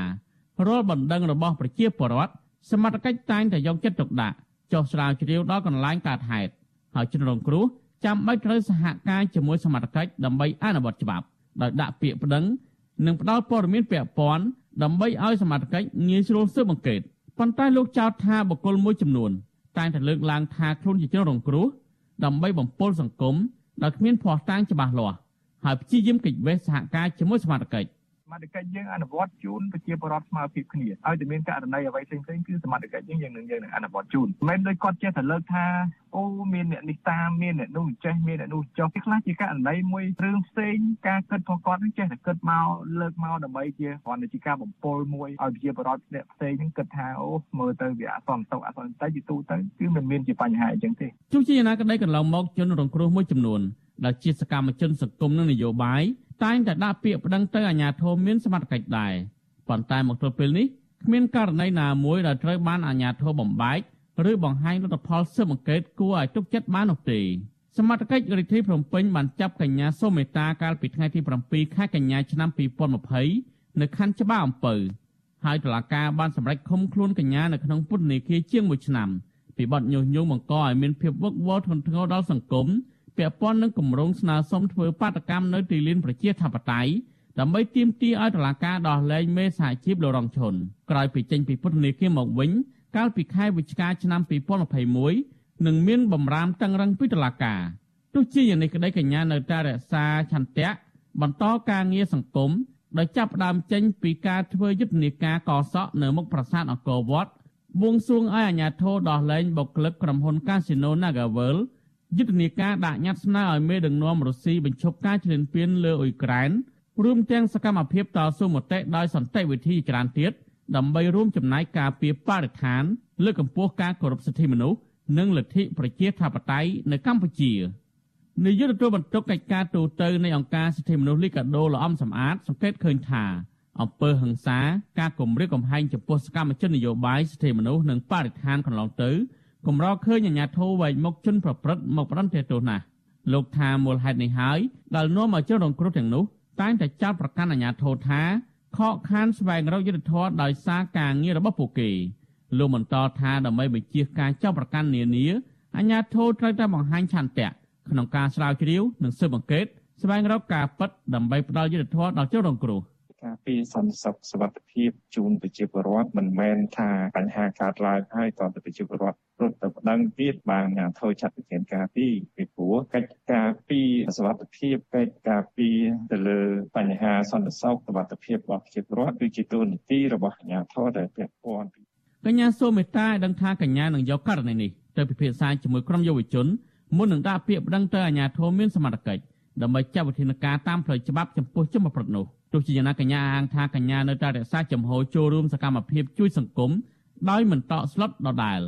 រាល់បណ្ដឹងរបស់ប្រជាពលរដ្ឋសមត្ថកិច្ចតែងតែយកចិត្តទុកដាក់ចុះស្រាវជ្រាវដល់កន្លែងកើតហេតុហើយជនរងគ្រោះចាំបាច់ត្រូវសហការជាមួយសមត្ថកិច្ចដើម្បីអនុវត្តច្បាប់ដោយដាក់ពាក្យប្តឹងនិងផ្ដល់ព័ត៌មានពាក់ព័ន្ធដើម្បីឲ្យសមត្ថកិច្ចងាយស្រួលស៊ើបអង្កេតប៉ុន្តែលោកចោទថាបុគ្គលមួយចំនួនតែងតែលើកឡើងថាខ្លួនជាជនរងគ្រោះដើម្បីបំពុលសង្គម ដោយគ្មានភ័ស្តុតាងច្បាស់លាស់ហើយព្យាយាមកិច្ចវេះសហការជាមួយសមាជិក សមត្ថកិច្ចយើងអនុវត្តជូនប្រជាពលរដ្ឋស្មើភាពគ្នាហើយតែមានករណីអ្វីផ្សេងៗគឺសមត្ថកិច្ចយើងយើងនឹងយើងនឹងអនុវត្តជូនមិនមែនដូចគាត់ចេះតែលើកថាអូមានអ្នកអ្នកនេះតាមមានអ្នកនោះចេះមានអ្នកនោះចុះខ្លះជាករណីមួយរឿងផ្សេងការគិតរបស់គាត់នឹងចេះតែគិតមកលើកមកដើម្បីជាគ្រាន់តែជាការបំពល់មួយឲ្យជាបរិបទអ្នកផ្សេងនឹងគិតថាអូមើលទៅវាអសន្តិសុខអសន្តិតែជាទូទៅគឺមិនមានជាបញ្ហាអីចឹងទេទោះជាយ៉ាងណាក្តីកន្លងមកជនរងគ្រោះមួយចំនួន ដែលជាសកម្មជនសង្គមនិងនយោបាយតែងតែដាក់ពាក្យប្តឹងទៅអាជ្ញាធរមានសមត្ថកិច្ចដែរប៉ុន្តែមកទល់ពេលនេះគ្មានករណីណាមួយដែលត្រូវបានអាជ្ញាធរបំបែកឬបង្ហាញលទ្ធផលស៊ើបអង្កេតគួរឲ្យទុកចិត្តបាននោះទេសមត្ថកិច្ចរាជធានីភ្នំពេញបានចាប់កញ្ញាសូមេតាកាលពីថ្ងៃទី7ខែកញ្ញាឆ្នាំ2020នៅខណ្ឌច្បារអំពៅហើយតុលាការបានសម្រេចឃុំខ្លួនកញ្ញានៅក្នុងពន្ធនាគារជាង1ឆ្នាំពីបទញុះញង់បង្កឲ្យមានភាពវឹកវរធ្ងន់ធ្ងរដល់សង្គម ពាក់ព័ន្ធនឹងគម្រោងស្នើសុំធ្វើបាតកម្មនៅទីលានប្រជាធិបតេយ្យដើម្បីទាមទារឲ្យតុលាការដោះលែងមេសហជីពលោករងឈុនក្រោយពីចេញពីពន្ធនាគារមកវិញកាលពីខែវិច្ឆិកាឆ្នាំ2021នឹងមានបំរាមតឹងរឹងពីតុលាការទោះជាយ៉ាងនេះក្តីកញ្ញានៅតែរក្សាឆន្ទៈបន្តការងារសង្គមដោយចាប់ផ្ដើមចេញពីការធ្វើយុទ្ធនាការកសក់នៅមុខប្រាសាទអង្គរវត្តបួងសួងឲ្យអាជ្ញាធរដោះលែងបុគ្គលិកក្រុមហ៊ុន Casino Nagavel យុទ្ធនាការដាក់ញត្តិស្នើឲ្យមេដឹកនាំរុស្ស៊ីបញ្ឈប់ការឈ្លានពានលើអ៊ុយក្រែនរួមទាំងសកម្មភាពតស៊ូមតិដោយសន្តិវិធីច្រើនទៀតដើម្បីរួមចំណែកការពារបរិស្ថានលើកកម្ពស់ការគោរពសិទ្ធិមនុស្សនិងលទ្ធិប្រជាធិបតេយ្យនៅកម្ពុជានាយកទទួលបន្ទុកកិច្ចការទូតនៃអង្គការសិទ្ធិមនុស្សលីកាដូលអំសំអាតសង្កេតឃើញថាអំពើហិង្សាការគំរាមកំហែងចំពោះសកម្មជននយោបាយសិទ្ធិមនុស្សនិងបរិស្ថាន កន្លងទៅ គម្រោឃើញអាញាធិបតេយ្យវែងមុខជនប្រព្រឹត្តមកប្រន្ទាទោសណាស់លោកថាមូលហេតុនេះហើយដែលនាំឲ្យជនរងគ្រោះទាំងនោះតែងតែចោទប្រកាន់អាញាធិបតេយ្យថាខកខានស្វែងរកយុត្តិធម៌ដោយសារការងាររបស់ពួកគេលោកបន្តថាដើម្បីបញ្ជាការចោទប្រកាន់នានាអាញាធិបតេយ្យត្រូវតែបង្ហាញឆន្ទៈក្នុងការស្រាវជ្រាវនិងស៊ើបអង្កេតស្វែងរកការពិតដើម្បីផ្ដល់យុត្តិធម៌ដល់ជនរងគ្រោះ។ ការពីសន្តិសុខសวัสดิភាពជូនប្រជាពលរដ្ឋមិនមែនថាបញ្ហាកើតឡើងហើយតទៅប្រជាពលរដ្ឋរត់ទៅប្តឹងទៀតបានអាធិចាត់វិធានការពីពីព្រោះកិច្ចការពីសวัสดิភាពកិច្ចការពីទៅលើបញ្ហាសន្តិសុខសวัสดิភាពរបស់ប្រជាពលរដ្ឋគឺជាទូនីតិរបស់អាជ្ញាធរដែលពាក់ព័ន្ធកញ្ញាសូមេតាឲ្យដឹងថាកញ្ញានឹងយកករណីនេះទៅពិភាក្សាជាមួយក្រុមយុវជនមុននឹងដាក់ពាក្យប្តឹងទៅអាជ្ញាធរមានសមត្ថកិច្ចដើម្បីចាត់វិធានការតាមផ្លូវច្បាប់ចំពោះជនប្រព្រឹត្តនោះ ទោះជាយ៉ាងណាកញ្ញាអាងថាកញ្ញានៅតែរក្សាចំហចូលរួមសកម្មភាពជួយសង្គមដោយមិនតក់ស្លុតដដែល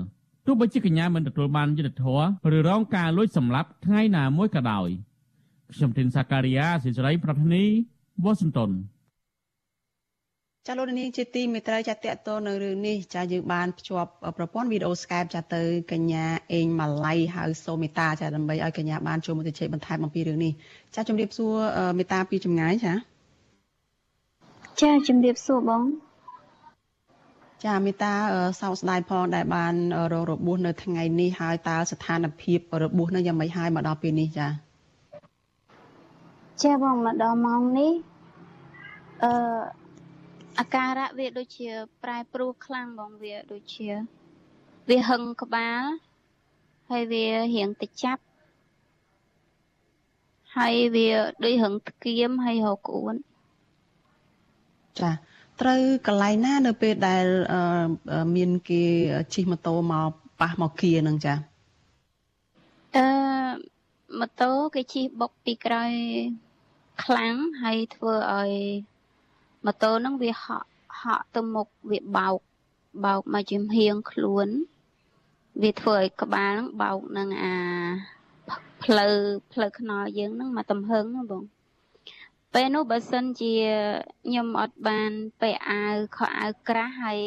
ទោះបីជាកញ្ញាមិនទទួលបានយុត្តិធម៌ឬរងការលួចសម្លាប់ថ្ងៃណាមួយក៏ដោយខ្ញុំទីនសាការីយ៉ាសិរីប្រធានីវ៉ាស៊ីនតោនចាលោកនាងជាទីមេត្រីចាតតទៅនៅរឿងនេះចាយើងបានភ្ជាប់ប្រព័ន្ធវីដេអូ Skype ចាទៅកញ្ញាអេងម៉ាឡៃហៅសូមេតាចាដើម្បីឲ្យកញ្ញាបានចូលមកជជែកបន្ថែមអំពីរឿងនេះចាជំរាបសួរមេតាពីចម្ងាយចា ចាជំរាបសួរបង ចាមេតាសោកស្ដាយផងដែលបានរងរបួសនៅថ្ងៃនេះហើយតើស្ថានភាពរបួសនឹងយ៉ាងម៉េចហើយមកដល់ពេលនេះចាចាបងមកដល់ម៉ោងនេះអឺអាការៈវាដូចជា ប្រែប្រួលខ្លាំងបងវាដូចជា វាហឹងក្បាលហើយវារៀងតិចចាប់ហើយវាដូចរឹងធ្គាមហើយរកក្អួន ចាត្រូវកន្លែងណា នៅពេលដែលមានគេជិះម៉ូតូមកប៉ះមកគៀនឹងចាអឺម៉ូតូគេជិះបុកពីក្រោយខ្លាំងហើយធ្វើឲ្យម៉ូតូហ្នឹងវាហក់ហក់ទៅមុខវាបោកបោកមកជំហៀងខ្លួន វាធ្វើឲ្យក្បាលហ្នឹងបោកនឹងអាផ្លូវផ្លូវខ្នល់យើងហ្នឹងមកទំហឹងបង ពេលនោះបើសិនជាខ្ញុំអត់បានពេលអាវខោអាវក្រាស់ហើយ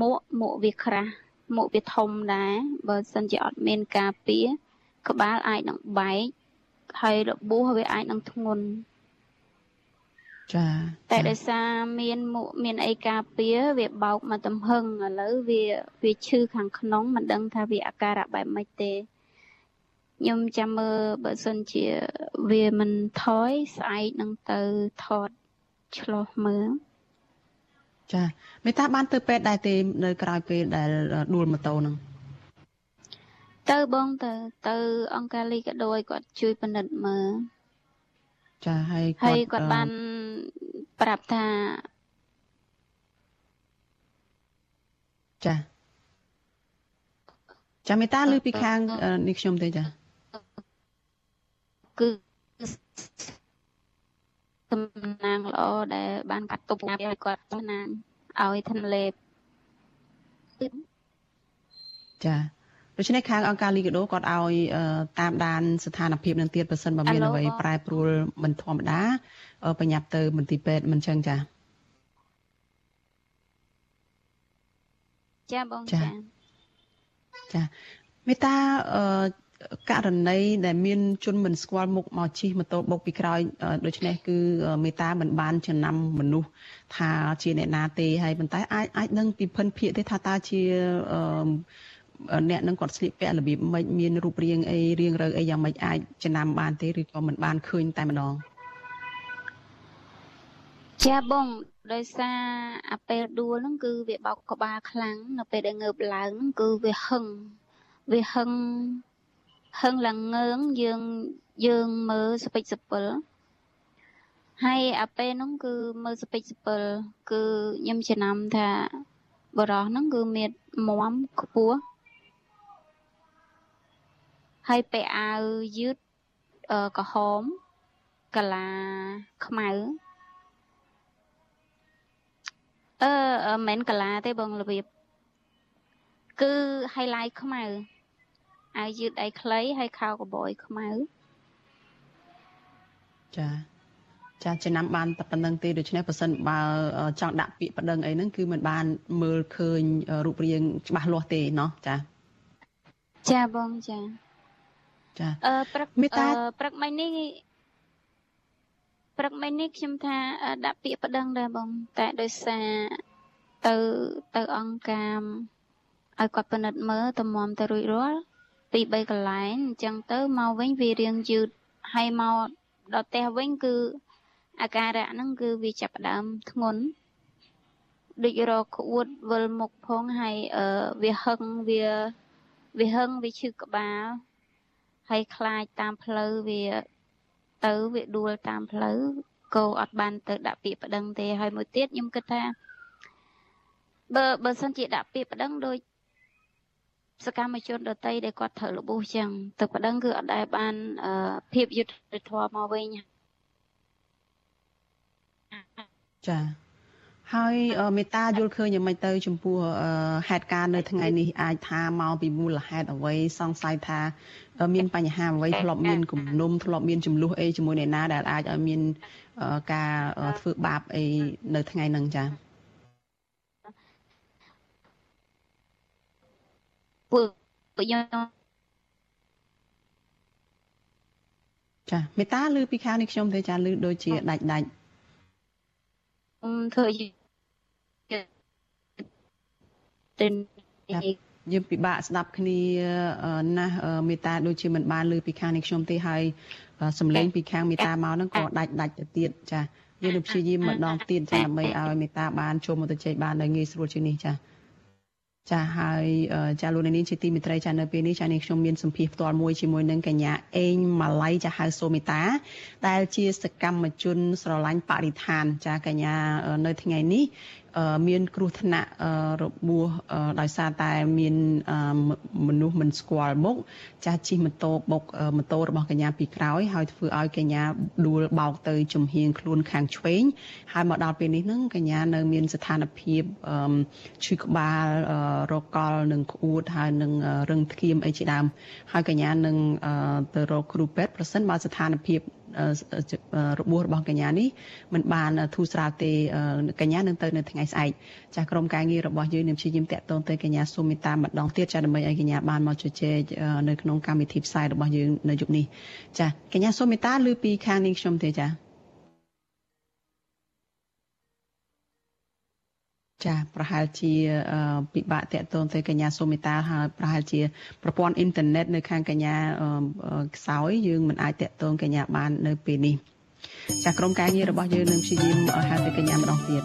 មួកមួកវាក្រាស់មួកវាធំដែរបើសិនជាអត់មានការពារក្បាលអាចនឹងបែកហើយរបួសវាអាចនឹងធ្ងន់ចាតែដោយសារមានមួកមានអីការពារវាបោកមកទំហឹងឥឡូវវាវាឈឺខាងក្នុងមិនដឹងថាវាអាការៈបែបម៉េចទេ ខ្ញុំចាំមើលបើសិនជាវាមិនថយស្អែកនឹងទៅថតឆ្លោះមើលចាមេតាបានទៅពេទ្យដែរទេនៅក្រោយពេលដែលដួលម៉ូតូហ្នឹងទៅបងទៅទៅអង្គការលីកាដូឲ្យគាត់ជួយពិនិត្យមើលចាហើយគាត់ហើយគាត់បានប្រាប់ថាចាចាមេតាលើពីខាងនេះខ្ញុំទេចា គឺសំណាងល្អដែល បានកាត់ទុកឲ្យគាត់សំណាងឲ្យធនលេបចាដូច្នេះខាងអង្គការលីកាដូគាត់ឲ្យតាមដានស្ថានភាពនឹងទៀតប្រសិនបើមានអ្វីប្រែប្រួលមិនធម្មតាបញ្ញាប់ទៅមន្ទីរពេទ្យមិនចឹងចាចាបងចាចាមេតា ករណីដែលមានជនមិនស្គាល់មុខមកជិះម៉ូតូបុកពីក្រោយដូច្នេះគឺមេតាមិនបានចំណាំមនុស្សថាជាអ្នកណាទេហើយប៉ុន្តែអាចអាចនឹងពីភិនភាកទេថាតើជាអ្នកនឹងគាត់ស្លៀកពាក់របៀបម៉េចមានរូបរាងអីរៀងរើអីយ៉ាងម៉េចអាចចំណាំបានទេឬក៏មិនបានឃើញតែម្ដងចាបងដោយសារអាពេលដួលហ្នឹងគឺវាបោកក្បាលខ្លាំងនៅពេលដែលងើបឡើងហ្នឹងគឺវាហឹងវាហឹង ហឹងឡើងងើងយើងយើងមើលស្ពេចសពិលហើយអាពេលហ្នឹងគឺមើលស្ពេចសពិលគឺខ្ញុំចំណាំថាបរោះហ្នឹងគឺមានមមខ្ពស់ហើយពាក់អាវយឺតក្រហមកលាខ្មៅអឺមិនមែនកលាទេបងរបៀបគឺ highlight ខ្មៅ អាវយឺតដៃខ្លីហើយខោកបយខ្មៅចាចាចំណាំបានតែប៉ុណ្្នឹងទេដូច្នេះប៉ះសិនបើចង់ដាក់ពាក្យប្តឹងអីហ្នឹងគឺមិនបានមើលឃើញរូបរាងច្បាស់លាស់ទេเนาะចាចាបងចាចាអឺព្រឹកព្រឹកមិញនេះព្រឹកមិញនេះខ្ញុំថាដាក់ពាក្យប្តឹងដែរបង តែដោយសារទៅទៅអង្គការឲ្យគាត់ពិនិត្យមើលតម្រាំទៅរួចរាល់ ពី3កន្លែងអញ្ចឹងទៅមកវិញវារៀងយឺតហើយមកដល់ផ្ទះវិញគឺអាការៈហ្នឹងគឺវាចាប់ផ្ដើមធ្ងន់ដូចរកក្អួតវិលមុខផងហើយអឺវាហឹងវាវាហឹងវាឈឺក្បាលហើយខ្លាចតាមផ្លូវវាទៅវាដួលតាមផ្លូវក៏អត់បានទៅដាក់ពាក្យប្តឹងទេហើយមួយទៀតខ្ញុំគិតថាបើបើសិនជាដាក់ពាក្យប្តឹងដូច សកម្មជនដតីដែលគាត់ត្រូវរបួសចឹងទៅប្តឹងគឺអត់ដែលបានភាពយុត្តិធម៌មកវិញចាហើយមេតាយល់ឃើញយ៉ាងម៉េចទៅ ចំពោះហេតុការណ៍នៅថ្ងៃនេះអាចថាមកពីមូលហេតុអ្វីសង្ស័យថា មានបញ្ហាអ្វីធ្លាប់មានគំនុំធ្លាប់មានចំនួនអីជាមួយអ្នកណាដែលអាចឲ្យមានការធ្វើបាបអីនៅថ្ងៃហ្នឹងចា៎ ពួកខ្ញុំចាមេតាឮពីខាងនេះខ្ញុំទេចាឮដូចជាដាច់ដាច់អឺធ្វើទៅយើងពិបាកស្ដាប់គ្នាណាស់មេតាដូចជាមិនបានលើពីខាងនេះខ្ញុំទេហើយសំឡេងពីខាងមេតាមកហ្នឹងក៏ដាច់ដាច់ទៅទៀតចាយើងនឹងព្យាយាមម្ដងទៀតចាដើម្បីឲ្យមេតាបានចូលមកទៅជែកបាននៅងាយស្រួលជាងនេះចា ចាហើយចាលោកនាងជាទីមេត្រីចានៅពេលនេះចានាងខ្ញុំមានសម្ភារផ្ទាល់មួយជាមួយនឹងកញ្ញាអេងម៉ាឡៃចាហៅសូមេតា ដែលជាសកម្មជនស្រឡាញ់បរិស្ថាន ចាកញ្ញានៅថ្ងៃនេះ មានគ្រោះថ្នាក់របួសដោយសារតែមានមនុស្សមិនស្គាល់មុខចាស់ជិះម៉ូតូបុកម៉ូតូរបស់កញ្ញាពីក្រោយហើយធ្វើឲ្យកញ្ញាដួលបោកទៅចំហៀងខ្លួនខាងឆ្វេងហើយមកដល់ពេលនេះហ្នឹងកញ្ញានៅមានស្ថានភាពឈឺក្បាលរកលនិងក្អួតហើយនឹងរឹងធ្គាមអីជាដើមហើយកញ្ញានឹងទៅរកគ្រូពេទ្យប្រសិនបើស្ថានភាព របួសរបស់កញ្ញានេះមិនបានធូរស្រាលទេកញ្ញានឹងទៅនៅថ្ងៃស្អែកចាស់ក្រុមការងាររបស់យើងនឹងព្យាយាមតាក់ទងទៅកញ្ញាសុំមេត្តាម្ដងទៀតចាដើម្បីឲ្យកញ្ញាបានមកជជែកនៅក្នុងកម្មវិធីផ្សាយរបស់យើងនៅយប់នេះចាកញ្ញាសុំមេត្តាឮពីខាងនេះខ្ញុំទេចា ចាប្រហែលជាពិបាកតាក់ទងទៅកញ្ញាសុមេតាហើយប្រហែលជាប្រព័ន្ធអ៊ីនធឺណិតនៅខាងកញ្ញាខ្សោយយើងមិនអាចតាក់ទងកញ្ញាបាននៅពេលនេះចាក្រុមការងាររបស់យើងនឹងព្យាយាមហៅទៅកញ្ញាម្ដងទៀត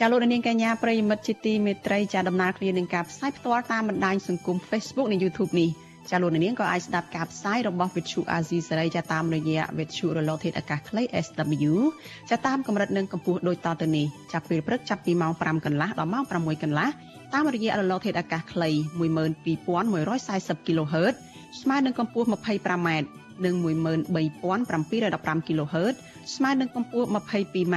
ចាលោកនាងកញ្ញាប្រិយមិត្តជាទីមេត្រីចាដំណើរគ្នានឹងការផ្សាយផ្ទាល់តាមបណ្ដាញសង្គម Facebook និង YouTube នេះចាលោកនាងក៏អាចស្ដាប់ការផ្សាយរបស់ Vithu Azizi សេរីចាតាមរយៈ Vithu រលកធាតុអាកាសខ្លី SW ចាតាមកម្រិតនិងកម្ពស់ដូចតទៅនេះចាប់ពេលព្រឹកចាប់ពីម៉ោង5កន្លះដល់ម៉ោង6កន្លះតាមរយៈរលកធាតុអាកាសខ្លី12140 kHz ស្មើនឹងកម្ពស់ 25m និង13715 kHz ស្មើនឹងកម្ពស់ 22m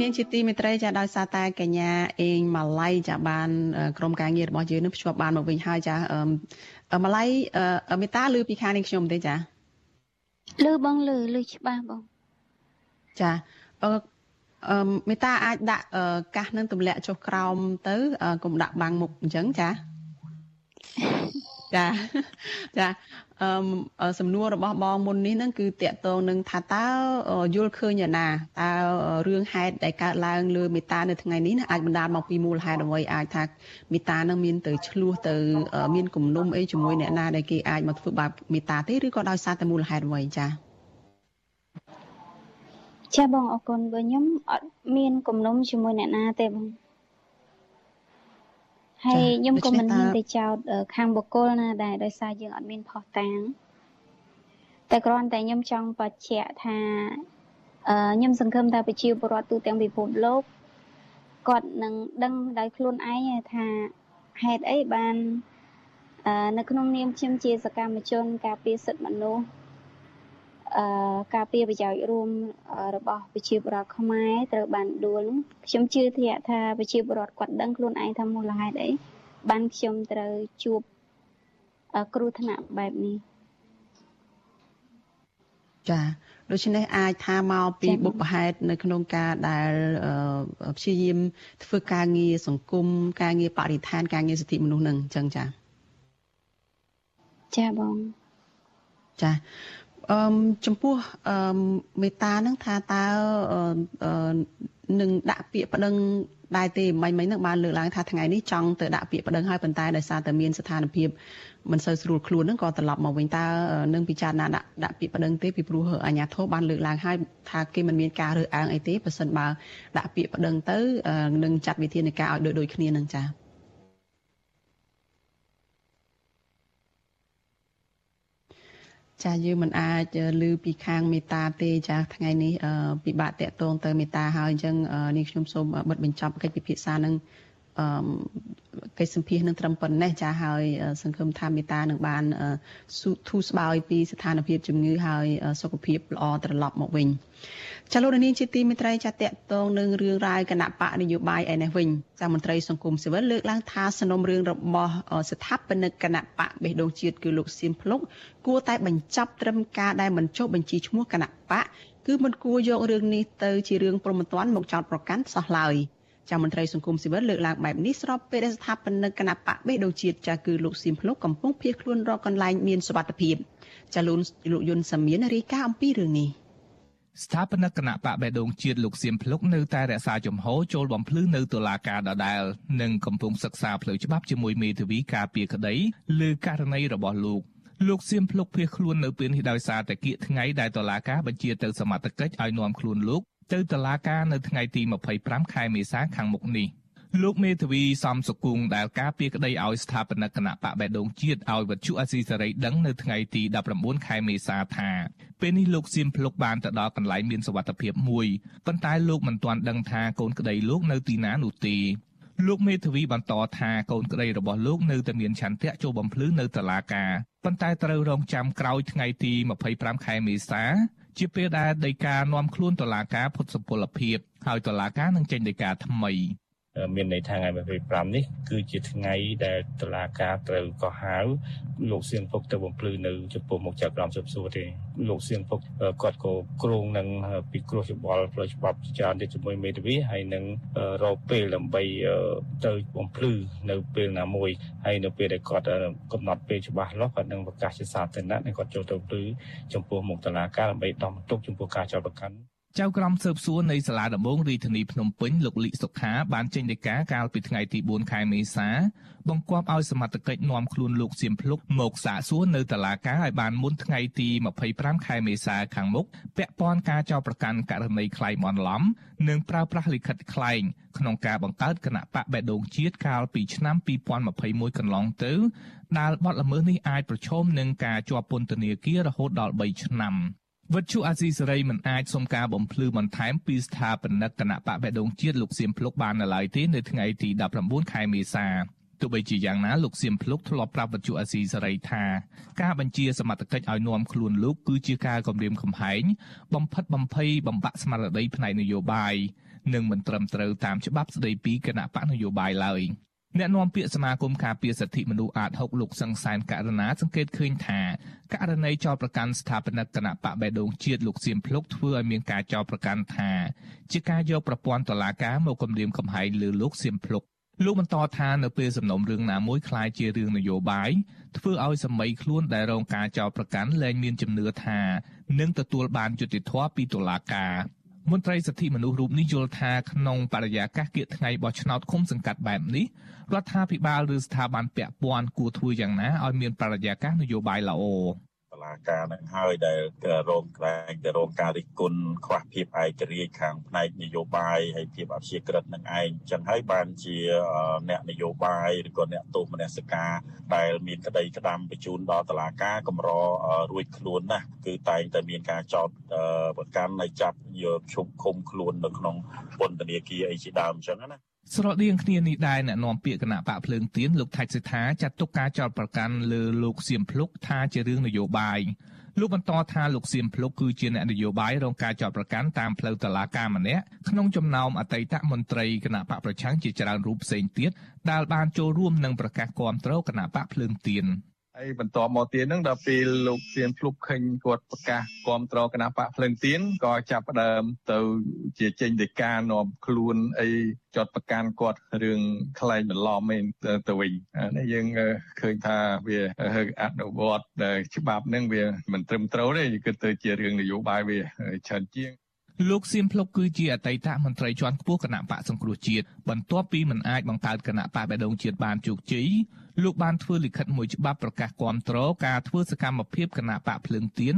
នាងជាទីមេត្រីចាដោយសារតែកញ្ញាអេងម៉ាឡៃចាបានក្រុមការងាររបស់យើងនឹងភ្ជាប់បានមកវិញហើយចាម៉ាឡៃមេតាឮពីខាងនេះខ្ញុំទេចាឮបងឮឮច្បាស់បងចាអឺអឺមេតាអាចដាក់កាសនឹងទម្លាក់ចុះក្រោមទៅកុំដាក់បាំងមុខអញ្ចឹងចាចាចាអឺ សំណួររបស់បងមុននេះហ្នឹងគឺតកតងនឹងថាតើយល់ឃើញយ៉ាងណាតើរឿងហេតុដែលកើតឡើងលើមេតានៅថ្ងៃនេះអាចបណ្ដាលមកពីមូលហេតុអ្វីអាចថាមេតានឹងមានទៅឆ្លោះទៅមានគំនុំអីជាមួយអ្នកណាដែលគេអាចមកធ្វើបាបមេតាទេឬក៏ដោយសារតែមូលហេតុអ្វីចា៎ចាបងអរគុណបើខ្ញុំអត់មានគំនុំជាមួយអ្នកណាទេបង ហើយខ្ញុំក៏មិនហ៊ានទៅចោទខាងបុគ្គលណាដែរដោយសារយើងអត់មានផុសតាងតែគ្រាន់តែខ្ញុំចង់បញ្ជាក់ថាខ្ញុំសង្ឃឹមថាប្រជាពលរដ្ឋទូទាំងពិភពលោកគាត់នឹងដឹងដោយខ្លួនឯងថាហេតុអីបាននៅក្នុងនាមខ្ញុំជាសកម្មជន ការពារសិទ្ធិមនុស្សអឺ ការពារប្រយោជន៍រួមរបស់ប្រជាពលរដ្ឋខ្មែរត្រូវបានដួលខ្ញុំជឿថាថាប្រជាពលរដ្ឋគាត់ដឹងខ្លួនឯងថាមូលហេតុអីបានខ្ញុំត្រូវជួបគ្រោះថ្នាក់បែបនេះចាដូច្នេះអាចថាមកពីបុព្វហេតុនៅក្នុងការដែលព្យាយាមធ្វើការងារសង្គមការងារបរិស្ថានការងារសិទ្ធិមនុស្សនឹងអញ្ចឹងចាចាបងចា អឺចំពោះអឺមេតានឹងថាតើនឹងដាក់ពាក្យប្តឹងដែរទេមិញមិញនឹងបានលើកឡើងថាថ្ងៃនេះចង់ទៅដាក់ពាក្យប្តឹងហើយប៉ុន្តែដោយសារតែមានស្ថានភាពមិនសូវស្រួលខ្លួននឹងក៏ត្រឡប់មកវិញតើនឹងពិចារណាដាក់ដាក់ពាក្យប្តឹងទេពីព្រោះអាជ្ញាធរបានលើកឡើងហើយថាគេមិនមានការរើសអើងអីទេប៉ះសិនបើដាក់ពាក្យប្តឹងទៅនឹងចាត់វិធានការឲ្យដូចដូចគ្នានឹងចា៎ ចាយើងមិនអាចឮពីខាងមេតាទេចាថ្ងៃនេះពិបាកតាក់ទងទៅមេតាហើយអញ្ចឹងនេះខ្ញុំសូមបិទបញ្ចប់កិច្ចពិភាក្សានឹង អឺកិច្ចសម្ភាសនឹងត្រឹមប៉ុណ្ណេះចាហើយ សង្ឃឹមថាមេតានឹងបានធូរស្បើយពីស្ថានភាពជំងឺហើយសុខភាពល្អត្រឡប់មកវិញចាលោកនាងជាទីមេត្រីចាតកតងនឹងរឿងរ៉ាវគណៈបកនយោបាយឯនេះវិញចាមន្ត្រីសង្គមស៊ីវិលលើកឡើងថាសំណុំរឿងរបស់ស្ថាបនិកគណៈបកបេះដូងជាតិគឺលោកសៀមភ្លុកគួរតែបញ្ចប់ត្រឹមការដែលមិនចុះបញ្ជីឈ្មោះគណៈបកគឺមិនគួរយករឿងនេះទៅជារឿងប្រមទ័នមកចោទប្រកាន់សោះឡើយ ចាមន្ត្រីសង្គមស៊ីវិលលើកឡើងបែបនេះស្របពេលដែលស្ថាបនិកគណៈបកបេះដូងជាតិចាគឺលោកសៀមភ្លុកកំពុងភៀសខ្លួនរកកន្លែងមានសុវត្ថិភាពចាលោកលោកយុនសាមៀនរាយការណ៍អំពីរឿងនេះស្ថាបនិកគណៈបកបេះដូងជាតិលោកសៀមភ្លុកនៅតែរក្សាជំហរចូលបំភ្លឺនៅតុលាការដដែលនិងកំពុងសិក្សាផ្លូវច្បាប់ជាមួយមេធាវីការពារក្តីលើករណីរបស់លោកលោកសៀមភ្លុកភៀសខ្លួននៅពេលនេះដោយសារតែគៀកថ្ងៃដែលតុលាការបញ្ជាទៅសមត្ថកិច្ចឲ្យនាំខ្លួនលោក ទៅតុលាការនៅថ្ងៃទី25ខែមេសាខាងមុខនេះលោកមេធាវីសំសុគង្គដែលការពារក្តីឲ្យស្ថាបនិកគណៈបកបេដងជាតិឲ្យវត្ថុអសីសេរីដឹងនៅថ្ងៃទី19ខែមេសាថាពេលនេះលោកសៀមភ្លុកបានទៅដល់កន្លែងមានសុវត្ថិភាពមួយប៉ុន្តែលោកមិនទាន់ដឹងថាកូនក្តីលោកនៅទីណានោះទេលោកមេធាវីបន្តថាកូនក្តីរបស់លោកនៅតែមានឆន្ទៈចូលបំភ្លឺនៅតុលាការប៉ុន្តែត្រូវរងចាំក្រោយថ្ងៃទី25ខែមេសា ជាពេលដែលដីកានាំខ្លួនតុលាការផុតសុពលភាពហើយតុលាការនឹងចេញដីកាថ្មី មានន័យថាថ្ងៃ25នេះគឺជាថ្ងៃដែលតុលាការត្រូវកោះហៅលោកសៀងពុកទៅបំភ្លឺនៅចំពោះមុខចៅក្រមស៊ើបសួរទេលោកសៀងពុកគាត់ក៏គ្រងនឹងពិគ្រោះយោបល់ផ្លូវច្បាប់ជាច្រើនទៀតជាមួយមេធាវីហើយនឹងរកពេលដើម្បីទៅបំភ្លឺនៅពេលណាមួយហើយនៅពេលដែលគាត់កំណត់ពេលច្បាស់លាស់គាត់នឹងប្រកាសជាសាធារណៈនិងគាត់ចូលទៅភ្លឺចំពោះមុខតុលាការដើម្បីដំទុកចំពោះការចោទប្រកាន់ ចៅក្រមស៊ើបសួរនៃសាលាដំបងរាជធានីភ្នំពេញលោកលីសុខាបានចេញដីកាកាលពីថ្ងៃទី4ខែមេសាបង្គាប់ឲ្យសមត្ថកិច្ចនាំខ្លួនលោកសៀមភ្លុកមកសាកសួរនៅតុលាការឲ្យបានមុនថ្ងៃទី25ខែមេសាខាងមុខពាក់ព័ន្ធការចោទប្រកាន់ករណីក្លែងបន្លំ និងប្រើប្រាស់លិខិតក្លែងក្នុងការបង្កើតគណៈបកបេះដូងជាតិកាលពីឆ្នាំ2021កន្លងទៅដែលបទល្មើសនេះអាចប្រឈមនឹងការជាប់ពន្ធនាគាររហូតដល់3ឆ្នាំ វិទ្យុអាស៊ីសេរីមិនអាចសុំការបំភ្លឺបន្ថែមពីស្ថាបនិកគណៈបកបេះដូងជាតិលោកសៀមភ្លុកបាននៅឡើយទេនៅថ្ងៃទី19ខែមេសាទោះបីជាយ៉ាងណាលោកសៀមភ្លុកធ្លាប់ប្រាប់វិទ្យុអាស៊ីសេរីថាការបញ្ជាសមត្ថកិច្ចឲ្យនាំខ្លួនលោកគឺជាការគំរាមកំហែងបំផិតបំភ័យបំបាក់ស្មារតីផ្នែកនយោបាយនិងមិនត្រឹមត្រូវតាមច្បាប់ស្តីពីគណៈបកនយោបាយឡើយ។ អ្នកនាំពាក្យសមាគមការពារសិទ្ធិមនុស្សអាត6លោកសង្សានករណាសង្កេតឃើញថាករណីចោទប្រកាន់ស្ថាបនិកគណៈបកបេដងជាតិលោកសៀមភ្លុកធ្វើឲ្យមានការចោទប្រកាន់ថាជាការយកប្រព័ន្ធតុលាការមកគំរាមកំហែងលើលោកសៀមភ្លុកលោកបន្តថានៅពេលសំណុំរឿងណាមួយคล้ายជារឿងនយោបាយធ្វើឲ្យសម័យខ្លួនដែលរងការចោទប្រកាន់លែងមានជំនឿថានឹងទទួលបានយុត្តិធម៌ពីតុលាការ មន្ត្រីសិទ្ធិមនុស្សរូបនេះយល់ថាក្នុងបរិយាកាសគៀកថ្ងៃបោះឆ្នោតឃុំសង្កាត់បែបនេះរដ្ឋាភិបាលឬស្ថាប័នពាក់ព័ន្ធគួរធ្វើយ៉ាងណាឲ្យមានបរិយាកាសនយោបាយល្អ លាការនឹងហើយដែលរងក្លែងទៅរងការរិះគន់ខ្វះភាពឯករាជ្យខាងផ្នែកនយោបាយហើយភាពអព្យាក្រឹតនឹងឯងចឹងហើយបានជាអ្នកនយោបាយឬក៏អ្នកទោសមនសិការដែលមានក្តីក្តាំបញ្ជូនដល់តុលាការកម្ររួចខ្លួនណាស់គឺតែងតែមានការចោទប្រកាន់ហើយចាប់យកឈប់ឃុំខ្លួននៅក្នុងពន្ធនាគារអីជាដើមចឹងណា ស្រដៀងគ្នានេះដែរអ្នកនាំពាក្យគណៈបកភ្លើងទៀនលោកថៃសិដ្ឋាចាត់ទុកការចោទប្រកាន់លើលោកសៀមភ្លុកថាជារឿងនយោបាយលោកបន្តថាលោកសៀមភ្លុកគឺជាអ្នកនយោបាយរងការចោទប្រកាន់តាមផ្លូវតុលាការម្នាក់ក្នុងចំណោមអតីតមន្ត្រីគណៈបកប្រឆាំងជាច្រើនរូបផ្សេងទៀតដែលបានចូលរួមនឹងប្រកាសគាំទ្រគណៈបកភ្លើងទៀន ហើយបន្ទាប់មកទៀតហ្នឹងដល់ពេលលោកសៀនភ្លុកឃើញគាត់ប្រកាសគ្រប់គ្រងគណៈបកភ្លឹងទៀនក៏ចាប់ផ្ដើមទៅជាចេញដីកានាំខ្លួនអីចត់ប្រកាន់គាត់រឿងខ្លែងបន្លំឯងទៅវិញនេះយើងឃើញថាវាអនុវត្តច្បាប់ហ្នឹងវាមិនត្រឹមត្រូវទេគឺទៅជារឿងនយោបាយវាច្រើនជាង លោកសៀមភ្លុកគឺជាអតីតមន្ត្រីជាន់ខ្ពស់គណៈបកសង្គ្រោះជាតិបន្ទាប់ពីមិនអាចបង្កើតគណៈបកបេដងជាតិបានជោគជ័យលោកបានធ្វើលិខិតមួយច្បាប់ប្រកាសគាំទ្រការធ្វើសកម្មភាពគណៈបកភ្លើងទៀន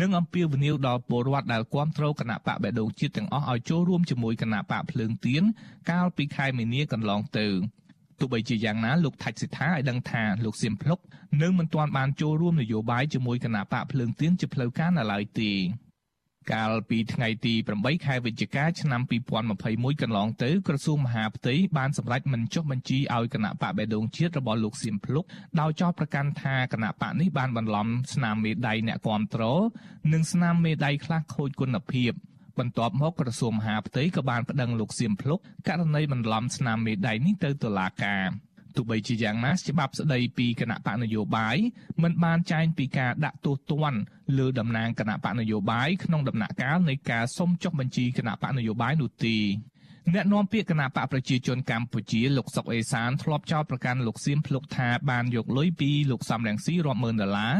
និងអំពាវនាវដល់ពលរដ្ឋដែលគាំទ្រគណៈបកបេដងជាតិទាំងអស់ឲ្យចូលរួមជាមួយគណៈបកភ្លើងទៀនកាលពីខែមីនាកន្លងទៅទោះបីជាយ៉ាងណាលោកថាច់សិដ្ឋាឲ្យដឹងថាលោកសៀមភ្លុកនៅមិនទាន់បានចូលរួមនយោបាយជាមួយគណៈបកភ្លើងទៀនជាផ្លូវការនៅឡើយទេ កាលពីថ្ងៃទី8ខែវិច្ឆិកាឆ្នាំ2021កន្លងទៅក្រសួងមហាផ្ទៃបានសម្រេចមិនចុះបញ្ជីឲ្យគណៈបកបេដងជាតិរបស់លោកសៀមភ្លុកដោយចោទប្រកាន់ថាគណៈបកនេះបានបន្លំស្នាមមេដៃអ្នកគាំទ្រនិងស្នាមមេដៃខ្លះខូចគុណភាពបន្ទាប់មកក្រសួងមហាផ្ទៃក៏បានប្តឹងលោកសៀមភ្លុកករណីបន្លំស្នាមមេដៃនេះទៅតុលាការ ទោះបីជាយ៉ាងណាច្បាប់ស្តីពីគណៈបកនយោបាយមិនបានចែងពីការដាក់ទោសទណ្ឌលើតំណាងគណៈបកនយោបាយក្នុងដំណាក់កាលនៃការសុំចុះបញ្ជីគណៈបកនយោបាយនោះទេអ្នកនាំពាក្យគណៈបកប្រជាជនកម្ពុជាលោកសុកអេសានធ្លាប់ចោទប្រកាន់លោកសៀមភ្លុកថាបានយកលុយពីលោកសំរងស៊ីរាប់ម៉ឺនដុល្លារ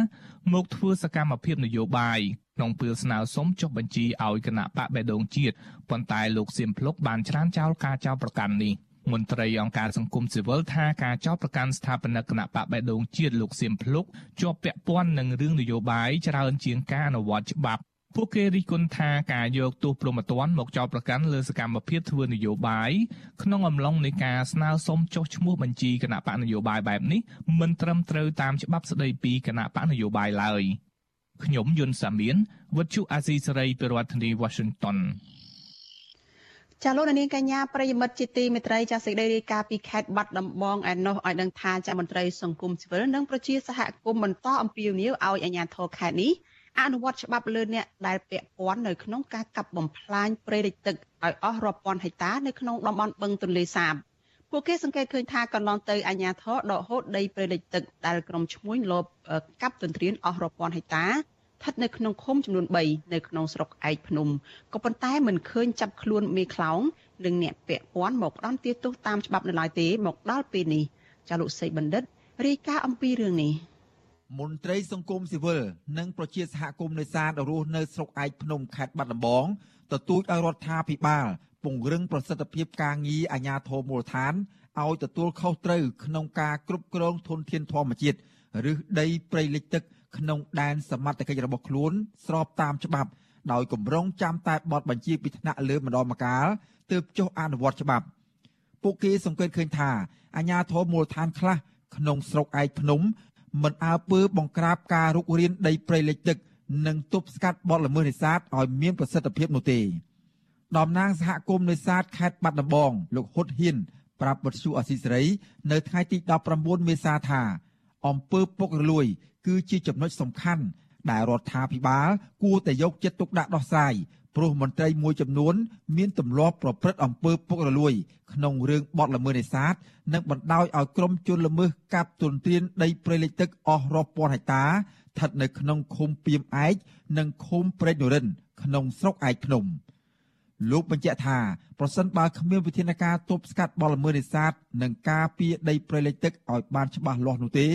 មកធ្វើសកម្មភាពនយោបាយក្នុងពេលស្នើសុំចុះបញ្ជីឲ្យគណៈបកបេដងជាតិប៉ុន្តែលោកសៀមភ្លុកបានច្រានចោលការចោទប្រកាន់នេះ។ មន្ត្រីអង្គការសង្គមស៊ីវិលថាការចោទប្រកាន់ស្ថាបនិកគណៈបកបេដងជាតិលោកសៀមភ្លុកជាប់ពាក់ព័ន្ធនឹងរឿងនយោបាយច្រើនជាងការអនុវត្តច្បាប់ពួកគេរិះគន់ថាការយកទោសប្រមទ័នមកចោទប្រកាន់លើសកម្មភាពធ្វើនយោបាយក្នុងអំឡុងនៃការស្នើសុំចុះឈ្មោះបញ្ជីគណៈបកនយោបាយបែបនេះមិនត្រឹមត្រូវតាមច្បាប់ស្តីពីគណៈបកនយោបាយឡើយខ្ញុំយុនសាមៀនវិទ្យុអាស៊ីសេរីពីរដ្ឋធានី Washington ចាលោកនាងកញ្ញាប្រិយមិត្តជាទីមេត្រីចាសេចក្តីរាយការណ៍ពីខេត្តបាត់ដំបងឯណោះឲ្យដឹងថាចាមន្ត្រីសង្គមស៊ីវិលនិងប្រជាសហគមន៍បន្តអំពាវនាវឲ្យអាជ្ញាធរខេត្តនេះអនុវត្តច្បាប់លើអ្នកដែលពាក់ព័ន្ធនៅក្នុងការកាប់បំផ្លាញព្រៃលិចទឹកឲ្យអស់រាប់ពាន់ហិកតានៅក្នុងតំបន់បឹងទន្លេសាបពួកគេសង្កេតឃើញថាកន្លងទៅអាញាធរដកហូតដីព្រៃលិចទឹកដែលក្រុមឈ្មួញលបកាប់ទន្ទ្រានអស់រាប់ពាន់ហិកតា ស្ថិតនៅក្នុងឃុំចំនួន3នៅក្នុងស្រុកឯកភ្នំក៏ប៉ុន្តែមិនឃើញចាប់ខ្លួនមេខ្លោងនិងអ្នកពាក់ព័ន្ធមកផ្ដន់ទាទោសតាមច្បាប់នៅឡើយទេមកដល់ពេលនេះចាលោកសីបណ្ឌិតរាយការណ៍អំពីរឿងនេះមន្ត្រីសង្គមស៊ីវិលនិងប្រជាសហគមន៍នេសាទរស់នៅស្រុកឯកភ្នំខេត្តបាត់ដំបងទទូចឲ្យរដ្ឋាភិបាលពង្រឹងប្រសិទ្ធភាពការងារអាជ្ញាធរមូលដ្ឋានឲ្យទទួលខុសត្រូវក្នុងការគ្រប់គ្រងធនធានធម្មជាតិឬដីព្រៃលិចទឹក ក្នុងដែនសមត្ថកិច្ចរបស់ខ្លួន ស្របតាមច្បាប់ដោយគម្រោងចាំតែបទបញ្ជាពីថ្នាក់លើម្ដងម្កាលទើបចុះអនុវត្តច្បាប់ពួកគេសង្កេតឃើញថាអាជ្ញាធរមូលដ្ឋានខ្លះក្នុងស្រុកឯកភ្នំមិនអើពើបង្ក្រាបការរុករានដីព្រៃលិចទឹក និងទប់ស្កាត់បទល្មើសនេសាទឲ្យមានប្រសិទ្ធភាពនោះទេតំណាងសហគមន៍នេសាទខេត្តបាត់ដំបងលោកហ៊ុតហ៊ាន ប្រាប់វិទ្យុអស៊ីសេរី នៅថ្ងៃទី19មេសាថា អំពើពុករលួយ គឺជាចំណុចសំខាន់ដែលរដ្ឋាភិបាលគួរតែយកចិត្តទុកដាក់ដោះស្រាយព្រោះមន្ត្រីមួយចំនួន មានទម្លាប់ប្រព្រឹត្តអំពើពុករលួយ ក្នុងរឿងបទល្មើសនេសាទនិងបណ្ដោយឲ្យក្រុមជនល្មើសកាប់ទន្ទ្រានដីព្រៃលិចទឹកអស់រាប់ពាន់ហិកតាស្ថិតនៅក្នុងឃុំពីមឯកនិងឃុំព្រែកនរិន ក្នុងស្រុកឯកភ្នំលោកបញ្ជាក់ថាប្រសិនបើគ្មានវិធានការទប់ស្កាត់បទល្មើសនេសាទនិងការពារដីព្រៃលិចទឹកឲ្យបានច្បាស់លាស់នោះទេ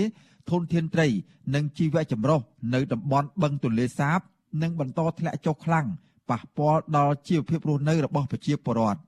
ធនធានត្រី និងជីវៈចម្រុះនៅតំបន់បឹងទន្លេសាបនឹងបន្តធ្លាក់ចុះខ្លាំងប៉ះពាល់ដល់ជីវភាពរស់នៅរបស់ប្រជាពលរដ្ឋអ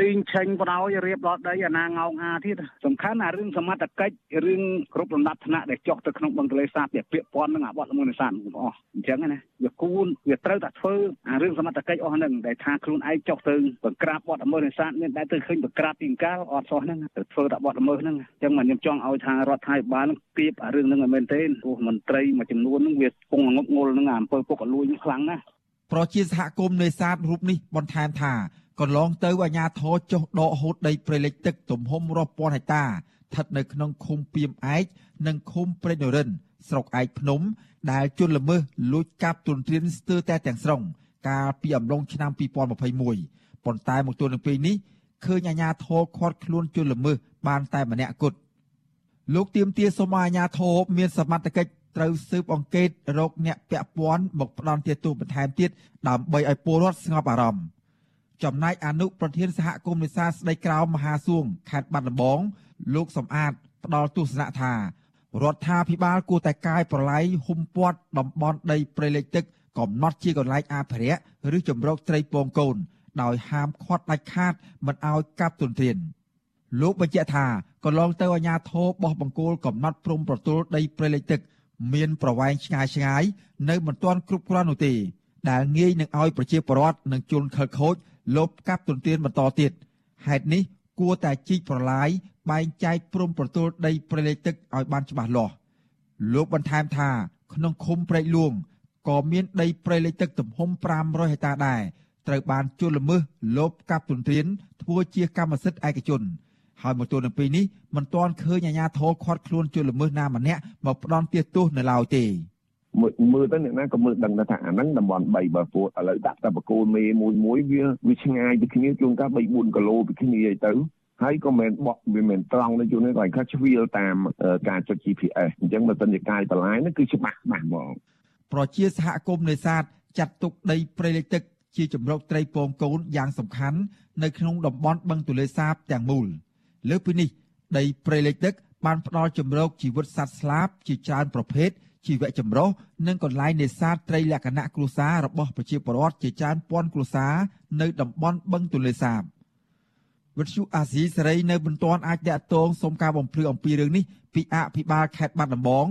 លីងឆេញបដ ாய் រៀបដល់ដីអាណាងោងអាទៀតសំខាន់អារឿងសមត្ថកិច្ចរឿងគ្រប់លំដាប់ថ្នាក់ដែលចុះទៅក្នុងបឹងទន្លេសាបវាពាក់ព័ន្ធនឹងអាវត្តល្មើសនេសាទទាំងអស់អញ្ចឹងណាវាគួរវាត្រូវតែធ្វើអារឿងសមត្ថកិច្ចអស់ហ្នឹងដែលថាខ្លួនឯងចុះទៅបង្ក្រាបបទល្មើសនេសាទមានតែទៅឃើញបង្ក្រាបពីកាលអត់សោះហ្នឹងទៅធ្វើតែបទល្មើសហ្នឹងអញ្ចឹងខ្ញុំចង់ឲ្យថារដ្ឋាភិបាលនឹងគៀបអារឿងហ្នឹងឲ្យមែនទេព្រោះមន្ត្រីមួយចំនួនហ្នឹងវាពងងប់ងល់នឹងអាអំពើពុករលួយខ្លាំងណាស់ប្រជាសហគមន៍នេសាទរូបនេះបន្ថែមថា កន្លងទៅអាជ្ញាធរចុះដកហូតដីព្រៃលិចទឹកទំហំរាប់ពាន់ហិកតាស្ថិតនៅក្នុងឃុំពីមឯកនិងឃុំព្រែកនរិន ស្រុកឯកភ្នំ ដែលជនល្មើសលួចកាប់ទុនត្រៀនស្ទើរតែទាំងស្រុងកាលពីអំឡុងឆ្នាំ2021ប៉ុន្តែមកទល់នឹងពេលនេះឃើញអាជ្ញាធរខាត់ខ្លួនជនល្មើសបានតែម្នាក់គត់លោកទៀមទាសូមឲ្យអាជ្ញាធរមានសមត្ថកិច្ចត្រូវស៊ើបអង្កេតរកអ្នកពាក់ព័ន្ធមកផ្ដន់ទាទោសបន្ថែមទៀតដើម្បីឲ្យពលរដ្ឋស្ងប់អារម្មណ៍ ចំណែកអនុប្រធានសហគមន៍នេសាទស្ដីក្រោមមហាសួងខេត្តបាត់ដំបងលោកសំអាតផ្ដល់ទស្សនៈថារដ្ឋាភិបាលគួរតែកាយប្រឡ័យហ៊ុំព័ទ្ធតំបន់ដីព្រៃលិចទឹកកំណត់ជាកន្លែងអភិរក្សឬជំរកត្រីពងកូន ដោយហាមឃាត់ដាច់ខាតមិនឲ្យកាប់ទន្ទ្រានលោកបញ្ជាក់ថាកន្លងទៅអាជ្ញាធរបោះបង្គោលកំណត់ព្រំប្រទល់ដីព្រៃលិចទឹក មានប្រវែងឆ្ងាយឆ្ងាយនៅមិនទាន់គ្រប់គ្រាន់នោះទេដែលងាយនឹងឲ្យប្រជាពលរដ្ឋនិងជនខិលខូច លបកាប់ទន្ទ្រានបន្តទៀតហេតុនេះគួរតែជីកប្រឡាយបែងចែកព្រំប្រទល់ដីព្រៃលិចទឹកឲ្យបានច្បាស់លាស់លោកបន្ថែមថា ក្នុងឃុំព្រែកលួងក៏មានដីព្រៃលិចទឹកទំហំ500ហិកតាដែរត្រូវបានជនល្មើសលបកាប់ទន្ទ្រានធ្វើជាកម្មសិទ្ធិឯកជន ហើយមកទល់នឹងពេលនេះមិនទាន់ឃើញអាជ្ញាធរខាត់ខ្លួនជនល្មើសណាម្នាក់មកផ្ដន់ទោសនៅឡើយទេ មើលមើលទៅអ្នកណាក៏មើលដឹងថាអាហ្នឹងតំបន់3បើពួកឥឡូវដាក់តែបកគោលមេមួយមួយវាវាឆ្ងាយពីគ្នាជួនកាល3 4គីឡូពីគ្នាអីទៅហើយក៏មិនបកវាមិនត្រង់នៅជួននេះគាត់ខ្លះឆ្វៀលតាមការចុច GPS អញ្ចឹងបើសិនជាកាយបន្លាយនោះគឺច្បាស់ច្បាស់ហ្មងប្រជាសហគមន៍នេសាទចាត់ទុកដីព្រៃលិចទឹកជាជំរកត្រីពងកូនយ៉ាងសំខាន់នៅក្នុងតំបន់បឹងទលេសាបទាំងមូលលើពីនេះដីព្រៃលិចទឹកបានផ្ដល់ជំរកជីវិតសត្វស្លាបជាច្រើនប្រភេទ ជីវៈចម្រុះនិងកន្លែងនេសាទត្រីលក្ខណៈគ្រួសាររបស់ប្រជាពលរដ្ឋជាច្រើនពាន់គ្រួសារនៅតំបន់បឹងទន្លេសាបវិទ្យុអាស៊ីសេរីនៅមិនទាន់អាចតាក់ទងសុំការបំភ្លឺអំពីរឿងនេះពីអភិបាលខេត្តបាត់ដំបង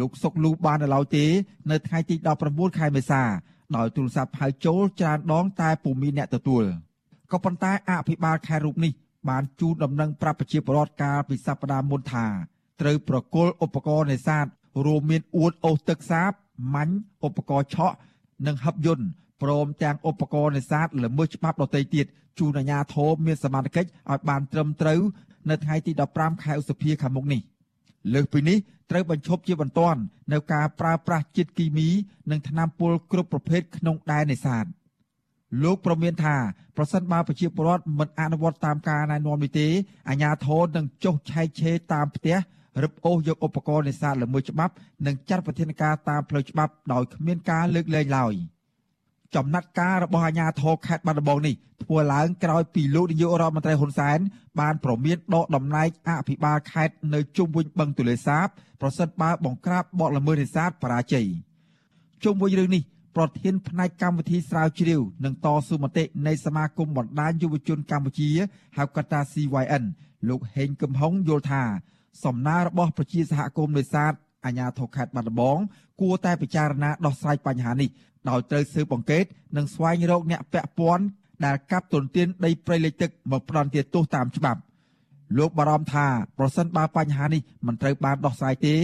លោកសុកលូបាននៅឡើយទេនៅថ្ងៃទី19ខែមេសាដោយទូរស័ព្ទហៅចូលច្រើនដងតែពុំមានអ្នកទទួលក៏ប៉ុន្តែអភិបាលខេត្តរូបនេះបានជូនដំណឹងប្រាប់ប្រជាពលរដ្ឋកាលពីសប្តាហ៍មុនថាត្រូវប្រគល់ឧបករណ៍នេសាទ រួមមានអួតអូសទឹកសាបម៉ាញ់ឧបករណ៍ឆក់និងហឹបយន្តព្រមទាំងឧបករណ៍នេសាទល្មើសច្បាប់ដទៃទៀតជូនអាជ្ញាធរមានសមត្ថកិច្ចឲ្យបានត្រឹមត្រូវនៅថ្ងៃទី15ខែឧសភាខាងមុខនេះលើសពីនេះត្រូវបញ្ឈប់ជាបន្ទាន់នៅការប្រើប្រាស់ជាតិគីមី និងថ្នាំពុលគ្រប់ប្រភេទក្នុងដែននេសាទលោកប្រមានថាប្រសិនបើប្រជាពលរដ្ឋមិនអនុវត្តតាមការណែនាំនេះទេអាជ្ញាធរនឹងចុះឆែកឆេរតាមផ្ទះ រឹបអូសយកឧបករណ៍នេសាទល្មើសច្បាប់និងចាត់វិធានការតាមផ្លូវច្បាប់ដោយគ្មានការលើកលែងឡើយចំណាត់ការរបស់អាជ្ញាធរខេត្តបាត់ដំបងនេះធ្វើឡើងក្រោយពីលោកនាយករដ្ឋមន្ត្រីហ៊ុនសែនបានប្រមានដកតំណែងអភិបាលខេត្តនៅជុំវិញបឹងទលេសាបប្រសិនបើបង្ក្រាបបទល្មើសនេសាទបរាជ័យជុំវិញរឿងនេះប្រធានផ្នែកកម្មវិធីស្រាវជ្រាវនិងតស៊ូមតិនៃសមាគមបណ្ដាញយុវជនកម្ពុជាហៅកាត់ថា CYN លោកហេងកឹមហុងយល់ថា សំណើរបស់ប្រជាសហគមន៍នេសាទអាជ្ញាធរខេត្តបាត់ដំបងគួរតែពិចារណាដោះស្រាយបញ្ហានេះដោយត្រូវស៊ើបអង្កេតនិងស្វែងរកអ្នកពាក់ព័ន្ធដែលកាប់ទន្ទ្រានដីព្រៃលិចទឹកមកផ្ដន្ទាទោសតាមច្បាប់លោកបារម្ភថាប្រសិនបើបញ្ហានេះមិនត្រូវបានដោះស្រាយទេ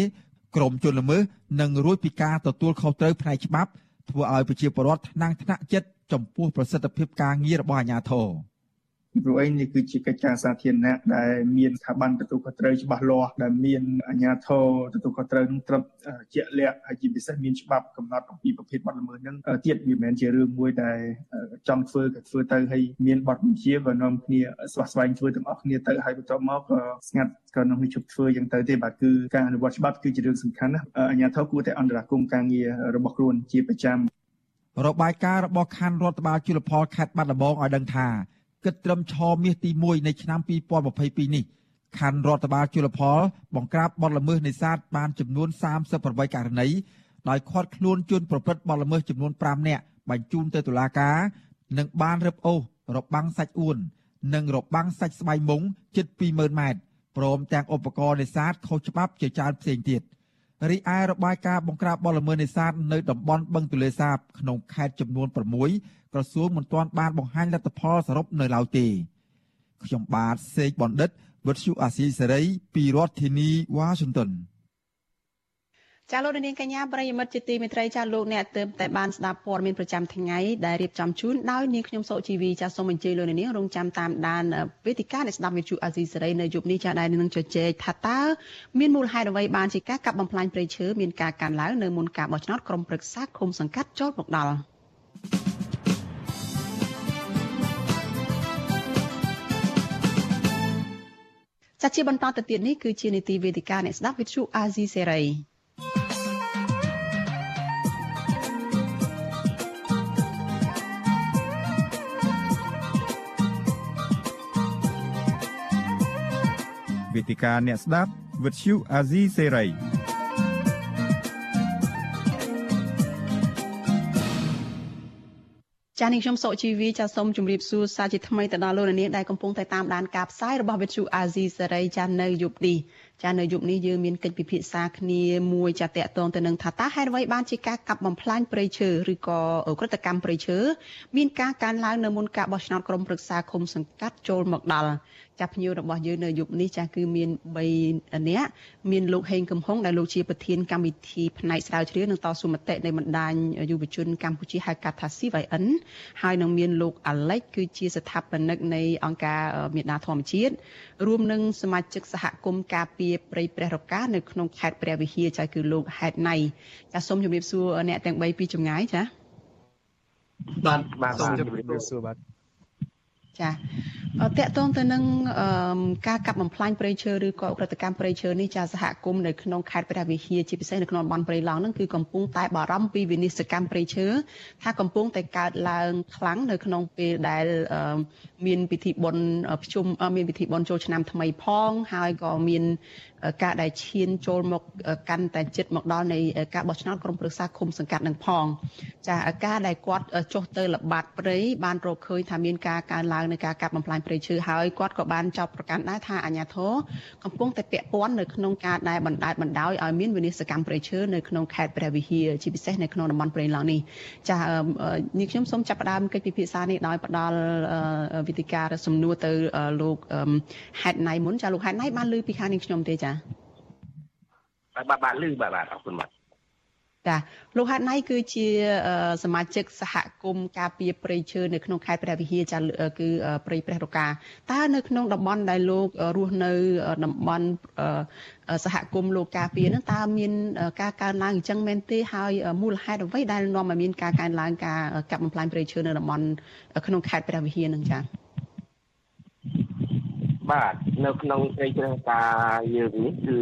ក្រមជនល្មើសនឹងរួចពីការទទួលខុសត្រូវផ្នែកច្បាប់ធ្វើឲ្យប្រជាពលរដ្ឋថ្នាំងថ្នាក់ចិត្តចំពោះប្រសិទ្ធភាពការងាររបស់អាជ្ញាធរ។ ព្រោះអីនេះគឺជាកិច្ចការសាធារណៈដែលមានស្ថាប័នទទួលខុសត្រូវច្បាស់លាស់ដែលមានអាជ្ញាធរទទួលខុសត្រូវនឹងត្រឹមជាក់លាក់ហើយជាពិសេសមានច្បាប់កំណត់អំពីប្រភេទបទល្មើសហ្នឹងទៀតវាមិនមែនជារឿងមួយដែលចង់ធ្វើក៏ធ្វើទៅហើយមានបទបញ្ជាក៏នាំគ្នាស្វះស្វែងធ្វើទាំងអស់គ្នាទៅហើយបន្ទាប់មកក៏ស្ងាត់ក៏នឹងជប់ធ្វើយ៉ាងទៅទេបាទគឺការអនុវត្តច្បាប់គឺជារឿងសំខាន់ណាអាជ្ញាធរគួរតែអន្តរាគមន៍ការងាររបស់ខ្លួនជាប្រចាំរបាយការណ៍របស់ខណ្ឌរដ្ឋបាលជលផលខេត្តបាត់ដំបងឲ្យដឹងថា គិតត្រឹមឆមាសទី1នៃឆ្នាំ2022នេះខណ្ឌរដ្ឋបាលជលផលបង្ក្រាបបទល្មើសនេសាទបានចំនួន38ករណីដោយឃាត់ខ្លួនជនប្រព្រឹត្តបទល្មើសចំនួន5នាក់បញ្ជូនទៅតុលាការនិងបានរឹបអូសរបាំងសាច់អួននិងរបាំងសាច់ស្បៃមុងជិត20000ម៉ែត្រព្រមទាំងឧបករណ៍នេសាទខុសច្បាប់ជាច្រើនផ្សេងទៀត រីឯរបាយការណ៍បង្ក្រាបបទល្មើសនេសាទនៅតំបន់បឹងទលេសាបក្នុងខេត្តចំនួន6ក្រសួងមិនទាន់បានបង្ហាញលទ្ធផលសរុបនៅឡើយទេខ្ញុំបាទសេកបណ្ឌិតវុទ្ធុអាស៊ីសេរីពីរដ្ឋធានីវ៉ាស៊ីនតោន ចាលោកនាងកញ្ញាប្រិយមិត្តជាទីមេត្រីចាលោកអ្នកទើបតែបានស្ដាប់ព័ត៌មានប្រចាំថ្ងៃដែលរៀបចំជូនដោយនាងខ្ញុំសុជីវីចាសូមអញ្ជើញលោកនាងរងចាំតាមដានវេទិកានៃស្ដាប់វិទ្យុអាស៊ីសេរីនៅយប់នេះចាដែលនឹងជជែកថាតើមានមូលហេតុអ្វីបានជាការកាប់បំផ្លាញព្រៃឈើមានការកើនឡើងនៅមុនការបោះឆ្នោតក្រុមប្រឹក្សាឃុំសង្កាត់ចូលមកដល់ចាជាបន្តទៅទៀតនេះគឺជានីតិវេទិកាអ្នកស្ដាប់វិទ្យុអាស៊ីសេរី វេទិកាអ្នកស្ដាប់វិទ្យុអាស៊ីសេរីចានាងខ្ញុំសុជីវីចាសូមជម្រាបសួរសាជាថ្មីទៅដល់លោកនាងដែលកំពុងតែតាមដានការផ្សាយរបស់វិទ្យុអាស៊ីសេរីចានៅយប់នេះ ចានៅយប់នេះយើងមានកិច្ចពិភាក្សាគ្នាមួយចាតកតងទៅនឹងថាតើហេតុអ្វីបានជាការកាប់បំផ្លាញព្រៃឈើឬក៏ក្រឹតកម្មព្រៃឈើមានការកើនឡើងនៅមុនការបោះឆ្នោតក្រុមប្រឹក្សាឃុំសង្កាត់ចូលមកដល់ចាភ្ញៀវរបស់យើងនៅយប់នេះចាគឺមាន3នាក់មានលោកហេងកំហុងដែលលោកជាប្រធានកម្មវិធីផ្នែកស្រាវជ្រាវនិងតស៊ូមតិនៃបណ្ដាញយុវជនកម្ពុជាហៅកាត់ថា CYN ហើយនឹងមានលោកអាឡិចគឺជាស្ថាបនិកនៃអង្គការមេដាធម្មជាតិរួមនឹងសមាជិកសហគមន៍ការពារព្រៃព្រះរកានៅក្នុងខេត្តព្រះវិហារចាគឺលោកហេតណៃចាសូមជម្រាបសួរអ្នកទាំង3ពីចម្ងាយចាបាទបាទសូមជម្រាបសួរបាទ ចាតកតងទៅនឹងការកាប់បំផ្លាញព្រៃឈើឬក៏អ ுக ្រិតកម្មព្រៃឈើនេះចាសហគមន៍នៅក្នុងខេត្តព្រះវិហារជាពិសេសនៅក្នុងតំបន់ព្រៃឡង់ហ្នឹងគឺកំពុងតែបារម្ភពីវិនិស្សកម្មព្រៃឈើថាកំពុងតែកើតឡើងខ្លាំងនៅក្នុងពេលដែលមានពិធីបុណ្យភ្ជុំមានពិធីបុណ្យចូលឆ្នាំថ្មីផងហើយក៏មានការដែលឈានចូលមកកាន់តែចិត្តមកដល់នៃការបោះឆ្នោតក្រុមប្រឹក្សាឃុំសង្កាត់នឹងផង ចាការដែលគាត់ចុះទៅល្បាតព្រៃបានរកឃើញថាមានការកើនឡើងនៃការកាប់បំផ្លាញព្រៃឈើហើយគាត់ក៏បានចោទប្រកាន់ដែរថាអាញាធរកំពុងតែពាក់ព័ន្ធនៅក្នុងការដែលបណ្ដាលបណ្ដោយឲ្យមានវិនិស្សកម្មព្រៃឈើនៅក្នុងខេត្តព្រះវិហារជាពិសេសនៅក្នុងតំបន់ព្រៃឡង់នេះចានេះខ្ញុំសូមចាប់ផ្ដើមកិច្ចពិភាក្សានេះដោយផ្ដល់វិធីការសំណួរទៅលោកហេតណៃមុនចាលោកហេតណៃបានលើពីខាងនេះខ្ញុំទេចាបាទបាទលឺបាទបាទអរគុណបាទចាលោកហាត់ណៃគឺជាសមាជិកសហគមន៍ការពារព្រៃឈើនៅក្នុងខេត្តព្រះវិហារចាគឺព្រៃព្រះរកាតើនៅក្នុងតំបន់ដែលលោករស់នៅតំបន់សហគមន៍លោកការពារនឹងតើមានការកើនឡើងអញ្ចឹងមែនទេហើយមូលហេតុអ្វីដែលនាំឲ្យមានការកើនឡើងការកាប់បំផ្លាញព្រៃឈើនៅតំបន់ក្នុងខេត្តព្រះវិហារនឹងចា៎ បាទនៅក្នុងព្រៃព្រះការយើងនេះគឺ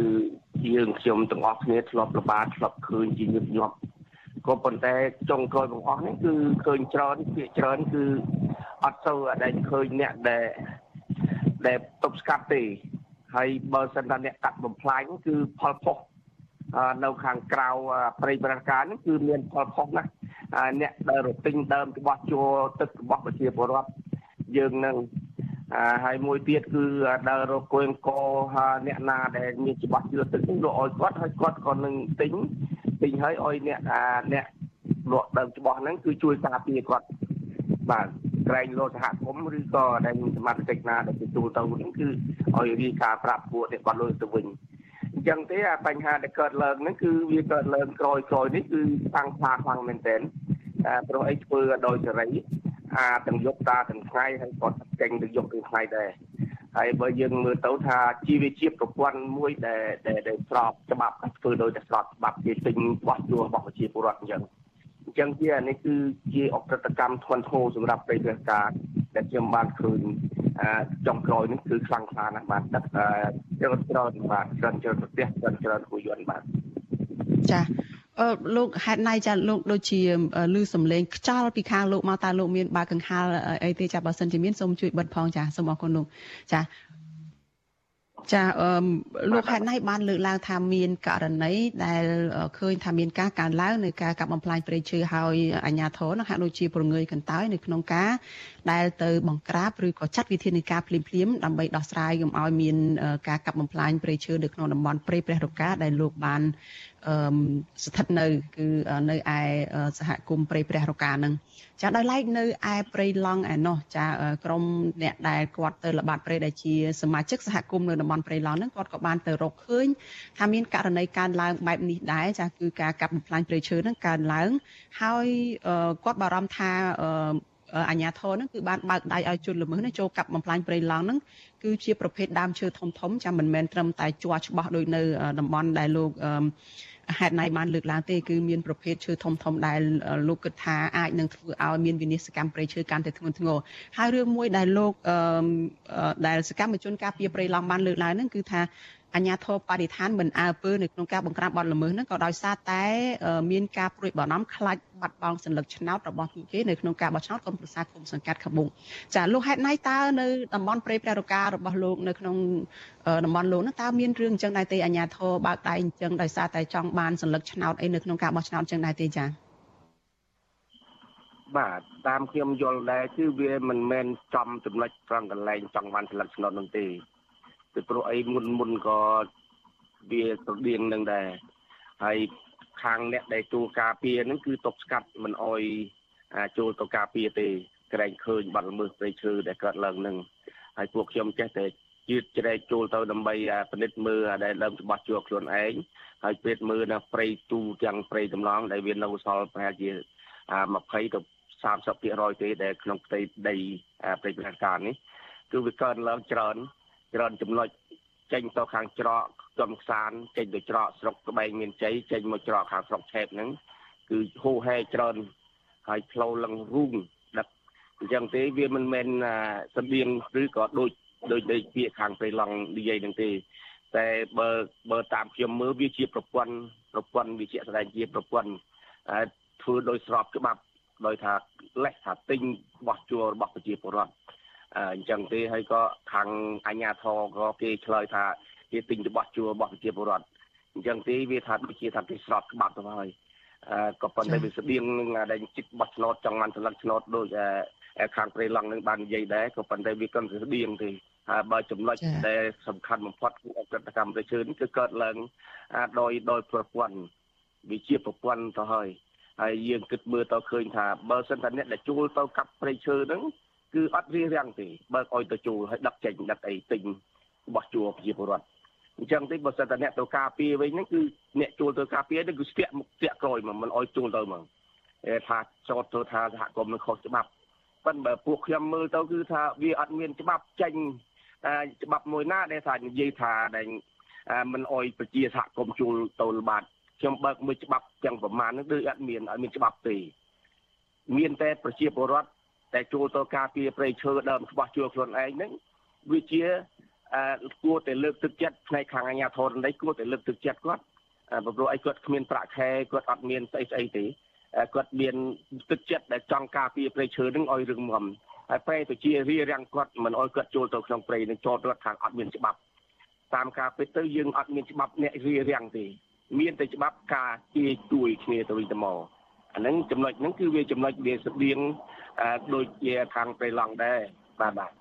យើងខ្ញុំទាំងអស់គ្នាធ្លាប់ល្បាតធ្លាប់ឃើញជាញឹកញាប់ក៏ប៉ុន្តែចុងក្រោយបងអស់នេះគឺឃើញច្រើនភាគច្រើនគឺអត់សូវដែលឃើញអ្នកដែលដែលទប់ស្កាត់ទេហើយបើសិនថាអ្នកកាត់បំផ្លាញគឺផលផុសនៅខាងក្រៅព្រៃបរិការនេះគឺមានផលផុសណាស់អ្នកដែលរទិញដើមរបស់ជួទឹករបស់ប្រជាពលរដ្ឋយើងនឹង ហើយមួយទៀតគឺដើររកគួយអង្គអ្នកណាដែលមានច្បាស់ជឿទឹកនឹងលក់ឲ្យគាត់ហើយគាត់ក៏នឹងទិញទិញឲ្យឲ្យអ្នកអ្នកលក់ដើមច្បាស់ហ្នឹងគឺជួយការពារគាត់បាទក្រែងលោសហគមន៍ឬក៏ដែលមានសមត្ថកិច្ចណាដែលទទួលទៅហ្នឹងគឺឲ្យរាយការណ៍ប្រាប់ពួកអ្នកគាត់លុយទៅវិញអញ្ចឹងទេអាបញ្ហាដែលកើតឡើងហ្នឹងគឺវាកើតឡើងក្រោយក្រោយនេះគឺតាំងខ្លាខ្លាំងមែនទែនព្រោះអីធ្វើដោយសេរី អាទាំងយប់តាទាំងថ្ងៃហើយគាត់ចេញទៅយប់ទាំងថ្ងៃដែរហើយបើយើងមើលទៅថាជីវជាប្រព័ន្ធមួយដែលដែលស្របច្បាប់ធ្វើដោយតែស្របច្បាប់ជាទិញបោះជួរបស់ប្រជាពលរដ្ឋអញ្ចឹងអញ្ចឹងជានេះគឺជាអក្រិតកម្មធ្ងន់ធ្ងរសម្រាប់ប្រទេសការដែលខ្ញុំបានឃើញចុងក្រោយនេះគឺខ្លាំងខ្លាណាស់បាទដឹកច្រើនច្រើនបាទច្រើនច្រើនប្រទេសច្រើនច្រើនគួរយន្តបាទចា អឺលោកហេតុណៃចាលោកដូចជាឮសំឡេងខ្ចល់ពីខាងលោកមកតើលោកមានបើកង្ហាលអីទេចាបើសិនជាមានសូមជួយបិទផងចាសូមអរគុណលោកចាចាអឺលោកហេតុណៃបានលើកឡើងថាមានករណីដែលឃើញថាមានការកើនឡើងនៃការកាប់បំផ្លាញព្រៃឈើហើយអាជ្ញាធរនោះហាក់ដូចជាប្រងើយកន្តើយនៅក្នុងការដែលទៅបង្ក្រាបឬក៏ចាត់វិធានការភ្លាមភ្លាមដើម្បីដោះស្រាយកុំឲ្យមានការកាប់បំផ្លាញព្រៃឈើនៅក្នុងតំបន់ព្រៃព្រះរកាដែលលោកបានអឺ ស្ថិតនៅគឺនៅឯសហគមន៍ព្រៃព្រះរកានឹងចាដោយឡែកនៅឯព្រៃឡង់ឯណោះចាក្រមអ្នកដែលគាត់ទៅល្បាតព្រៃដែលជាសមាជិកសហគមន៍នៅតំបន់ព្រៃឡង់ហ្នឹងគាត់ក៏បានទៅរកឃើញថាមានករណីកើនឡើងបែបនេះដែរចាគឺការកាប់បំផ្លាញព្រៃឈើហ្នឹងកើនឡើង ហើយគាត់បារម្ភថាអាញាធរហ្នឹងគឺបានបើកដៃឲ្យជនល្មើសនេះចូលកាប់បំផ្លាញព្រៃឡង់ហ្នឹងគឺជាប្រភេទដើមឈើធំធំចាំមិនមែនត្រឹមតែជ័រច្បាស់ដូចនៅតំបន់ដែលលោក ហេតុណៃបានលើកឡើងទេគឺមានប្រភេទឈើធំធំដែលលោកគិតថាអាចនឹងធ្វើឲ្យមានវិនិស្សកម្មព្រៃឈើកាន់តែធ្ងន់ធ្ងរហើយរឿងមួយដែលលោកដែលសកម្មជនការពារព្រៃឡង់បានលើកឡើងហ្នឹងគឺថា អញ្ញាធរបរិស្ថានមិនអើពើនៅក្នុងការបង្ក្រាបបទល្មើសហ្នឹងក៏ដោយសារតែមានការព្រួយបារម្ភខ្លាចបាត់បង់សញ្ញាឆ្នោតរបស់ពួកគេនៅក្នុងការបោះឆ្នោតក្រុមប្រឹក្សាគុំសង្កាត់ខមុងចាលោកហេតុណៃតើនៅតំបន់ព្រៃព្រះរការបស់លោកនៅក្នុងតំបន់លោកហ្នឹងតើមានរឿងអញ្ចឹងដែរទេអញ្ញាធរបើកដៃអញ្ចឹងដោយសារតែចង់បានសញ្ញាឆ្នោតអីនៅក្នុងការបោះឆ្នោតអញ្ចឹងដែរទេចាបាទតាមខ្ញុំយល់ដែរគឺវាមិនមែនចំចំណុចត្រង់កន្លែងចង់បានសញ្ញាឆ្នោតនោះទេ ពីព្រោះអីមុនមុនក៏វាស្រដៀងនឹងដែរហើយខាងអ្នកដែលចូលការពារហ្នឹងគឺតបស្កាត់មិនអោយចូលទៅការពារទេក្រែងឃើញបាត់ល្មើសព្រៃឈើដែលកើតឡើងហ្នឹងហើយពួកខ្ញុំចេះតែជឿជ្រែកចូលទៅដើម្បីពិនិត្យមើលដែលដើមច្បាស់ជួខ្លួនឯងហើយពេទ្យមើលនៅព្រៃទូទាំងព្រៃតំឡងដែលវានៅសល់ប្រហែលជា20ទៅ30%ទេដែលក្នុងផ្ទៃដីព្រៃប្រការនេះគឺវាកើនឡើងច្រើន ច្រើនចំណុចចេញទៅខាងច្រកចំខ្សានចេញទៅច្រកស្រុកក្បែងមានជ័យចេញមកច្រកខាងស្រុកឆេបហ្នឹងគឺហូរហែច្រើនហើយផ្លូវលឹងរូងដឹកអញ្ចឹងទេវាមិនមែនស្បៀងឬក៏ដូចដូចដូចពាក្យខាងព្រៃឡង់និយាយហ្នឹងទេតែបើបើតាមខ្ញុំមើលវាជាប្រព័ន្ធប្រព័ន្ធវិជាស្ដែងជាប្រព័ន្ធធ្វើដោយស្របច្បាប់ដោយថាលេសថាទិញបោះជួលរបស់ប្រជាពលរដ្ឋ អញ្ចឹងទេហើយក៏ខាងអាជ្ញាធរក៏គេឆ្លើយថាគេទិញរបស់ជួលរបស់ប្រជាពលរដ្ឋអញ្ចឹងទេវាថាដូចជាថាគេស្របច្បាប់ទៅហើយក៏ប៉ុន្តែវាស្បៀងនឹងដែលជិតបោះឆ្នោតចង់បានស្លឹកឆ្នោតដូចខាងព្រៃឡង់នឹងបាននិយាយដែរក៏ប៉ុន្តែវាក៏ស្បៀងទេហើយបើចំណុចដែលសំខាន់បំផុត của អក្រិតកម្មប្រជានេះគឺកើតឡើងដោយដោយប្រព័ន្ធវាជាប្រព័ន្ធទៅហើយហើយយើងគិតមើលទៅឃើញថាបើសិនថាអ្នកដែលជួលទៅកាប់ព្រៃឈើហ្នឹង គឺអត់រៀបរៀងទេបើកឲ្យទៅជួលឲ្យដឹកចេញដឹកអីទិញរបស់ជួលប្រជាពលរដ្ឋអញ្ចឹងទេបើសិនតែអ្នកទៅការពារវិញហ្នឹងគឺអ្នកចូលទៅការពារហ្នឹងគឺស្ទាក់មុខស្ទាក់ក្រោយមកមិនអោយចូលទៅមកថាចោតទៅថាសហគមន៍នឹងខុសច្បាប់ប៉ុន្តែបើពួកខ្ញុំមើលទៅគឺថាវាអត់មានច្បាប់ចេញច្បាប់មួយណាដែលថានិយាយថាដែលមិនអោយប្រជាសហគមន៍ជួលទៅល្បាតខ្ញុំបើកមួយច្បាប់ទាំងប្រមាណហ្នឹងគឺអត់មានអត់មានច្បាប់ទេមានតែប្រជាពលរដ្ឋ តែចូលទៅការពារព្រៃឈើដើមស្បោះជួលខ្លួនឯងហ្នឹងវាជាគួរតែលើកទឹកចិត្តផ្នែកខាងអាជ្ញាធរនេះគួរតែលើកទឹកចិត្តគាត់ព្រោះអីគាត់គ្មានប្រាក់ខែគាត់អត់មានស្អីស្អីទេគាត់មានទឹកចិត្តដែលចង់ការពារព្រៃឈើនឹងឲ្យរឹងមាំហើយប្រែទៅជារារាំងគាត់មិនឲ្យគាត់ចូលទៅក្នុងព្រៃនឹងចោតរត់ខាងអត់មានច្បាប់តាមការពិតទៅយើងអត់មានច្បាប់អ្នករារាំងទេ មានតែច្បាប់ការជាជួយគ្នាទៅវិញទៅមក អាហ្នឹងចំណុចហ្នឹងគឺវាចំណុចវាស្តៀងដូចជាខាងប្រៃឡង់ដែរបាទបាទ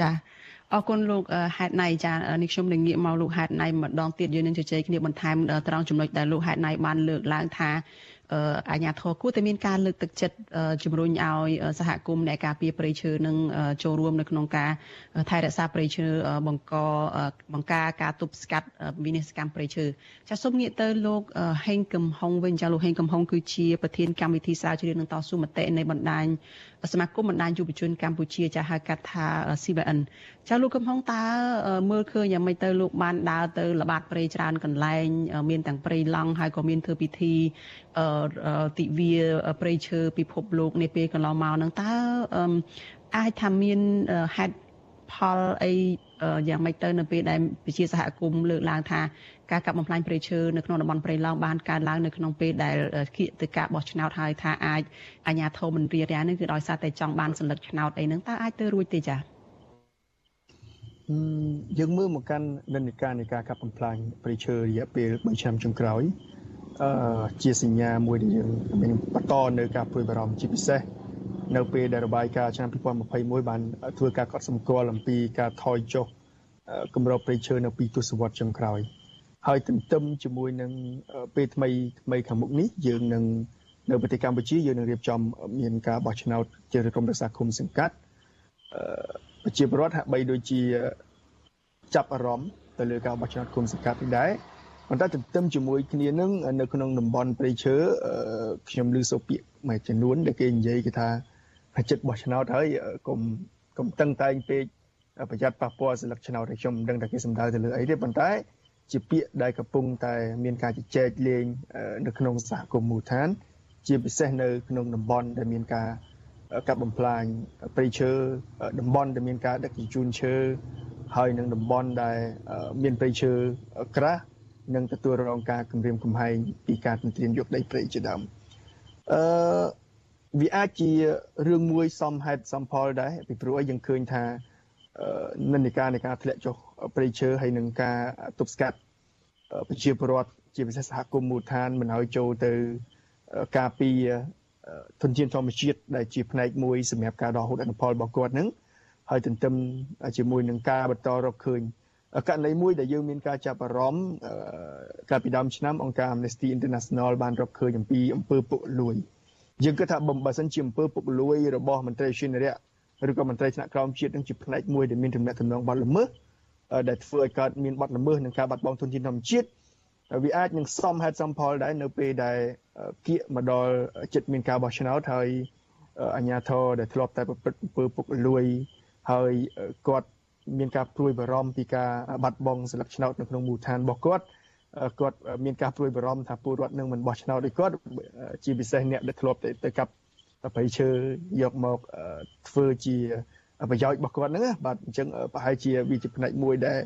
ចាអរគុណលោកហេតណៃចានេះខ្ញុំនឹងងាកមកលោកហេតណៃម្ដងទៀតយើងនឹងជជែកគ្នាបន្ថែមត្រង់ចំណុចដែលលោកហេតណៃបានលើកឡើងថា អាជ្ញាធរគួរតែមានការលើកទឹកចិត្តជំរុញឲ្យសហគមន៍អ្នកការពារព្រៃឈើនឹងចូលរួមនៅក្នុងការថែរក្សាព្រៃឈើបង្កបង្ការការទប់ស្កាត់វិនិស្សកម្មព្រៃឈើចាសសូមងាកទៅលោកហេងកំហុងវិញចាលោកហេងកំហុងគឺជាប្រធានកម្មវិធីស្រាវជ្រាវនឹងតស៊ូមតិនៃបណ្ដាញ សមាគមបណ្ដាញយុវជនកម្ពុជាចាហៅកាត់ថា CBN ចាលោកកំហុងតើមើលឃើញយ៉ាងម៉េចទៅលោកបានដើរទៅល្បាតព្រៃច្រើនកន្លែង មានទាំងព្រៃឡង់ហើយក៏មានធ្វើពិធីទិវាព្រៃឈើពិភពលោកនាពេលកន្លងមកហ្នឹងតើអាចថាមានហេតុផលអីយ៉ាងម៉េចទៅនៅពេលដែលវិជាសហគមន៍លើកឡើងថាការកាប់បំផ្លាញព្រៃឈើនៅក្នុងតំបន់ព្រៃឡង់បានកើនឡើងនៅក្នុងពេលដែលគៀកទៅការបោះឆ្នោតហើយថាអាចអាជ្ញាធរមិនរៀបរៀងនឹងគឺដោយសារតែចង់បានសัญลักษณ์ឆ្នោតអីហ្នឹងតើអាចទៅរួចទេចា៎យើងមើលមកកាន់និន្នាការនៃការកាប់បំផ្លាញព្រៃឈើរយៈពេល3ឆ្នាំចុងក្រោយអឺជាសញ្ញាមួយដែលយើងមានបន្តនៅការព្រួយបារម្ភជាពិសេសនៅពេលដែលរបាយការណ៍ឆ្នាំ2021បានធ្វើការកត់សម្គាល់អំពីការថយចុះគម្របព្រៃឈើនៅពីទសវត្សរ៍ចុងក្រោយ ហើយទន្ទឹមជាមួយនឹងពេលថ្មីថ្មីខាងមុខនេះយើងនឹងនៅប្រទេសកម្ពុជាយើងនឹងរៀបចំមានការបោះឆ្នោតជាក្រុមរក្សាឃុំសង្កាត់ប្រជាពលរដ្ឋហាក់បីដូចជាចាប់អារម្មណ៍ទៅលើការបោះឆ្នោតឃុំសង្កាត់នេះដែរប៉ុន្តែទន្ទឹមជាមួយគ្នានឹងនៅក្នុងតំបន់ព្រៃឈើខ្ញុំឮសូពាកមួយចំនួនដែលគេនិយាយគេថាចិត្តបោះឆ្នោតហើយកុំកុំតឹងតែងពេកប្រយ័ត្នប៉ះពាល់សិលឹកឆ្នោតខ្ញុំមិនដឹងថាគេសំដៅទៅលើអីទេប៉ុន្តែ ជាពាក្យដែលកំពុងតែមានការជជែកលេងនៅក្នុងសហគមន៍មូលដ្ឋាន ជាពិសេសនៅក្នុងតំបន់ដែលមានការកាប់បំផ្លាញព្រៃឈើតំបន់ដែលមានការដឹកជញ្ជូនឈើហើយនឹងតំបន់ដែលមានព្រៃឈើក្រាស់និងទទួលរងការគំរាមកំហែងពីការទន្ទ្រានយកដីព្រៃជាដើមអឺវាអាចជារឿងមួយសមហេតុសមផលដែរពីព្រោះយើងឃើញថានិន្នាការនៃការធ្លាក់ចុះ ព្រៃឈើហើយនឹងការទប់ស្កាត់ប្រជាពលរដ្ឋជាពិសេសសហគមន៍មូលដ្ឋានមិនឲ្យចូលទៅការពីធនធានធម្មជាតិដែលជាផ្នែកមួយសម្រាប់ការដកហូតអនុផលរបស់គាត់នឹងហើយទន្ទឹមជាមួយនឹងការបន្តរកឃើញករណីមួយដែលយើងមានការចាប់អារម្មណ៍កាលពីដើមឆ្នាំអង្គការ Amnesty International បានរកឃើញអំពីអំពើពុករលួយយើងគិតថាបើសិនជាអំពើពុករលួយរបស់មន្ត្រីရှင်រៈឬក៏មន្ត្រីថ្នាក់ក្រោមជាតិនឹងជាផ្នែកមួយដែលមានទំនាក់ទំនងបាត់ល្មើស ដែលធ្វើឲ្យកើតមានបាត់ល្មើសនិងការបាត់បង់ទុនធានធម្មជាតិវាអាចនឹងសមហេតុសមផលដែរនៅពេលដែលគៀកមកដល់ចិត្តមានការបោះឆ្នោតហើយអាជ្ញាធរដែលធ្លាប់តែប្រព្រឹត្តអំពើពុករលួយហើយគាត់មានការព្រួយបារម្ភពីការបាត់បង់សិលឹកឆ្នោតនៅក្នុងមូលដ្ឋានរបស់គាត់គាត់មានការព្រួយបារម្ភថាពលរដ្ឋនឹងមិនបោះឆ្នោតដោយគាត់ជាពិសេសអ្នកដែលធ្លាប់ទៅកាប់ប្រៃឈើយកមកធ្វើជា ប្រយោជន៍របស់គាត់ហ្នឹងបាទអញ្ចឹងប្រហែលជាវាជាផ្នែកមួយដែល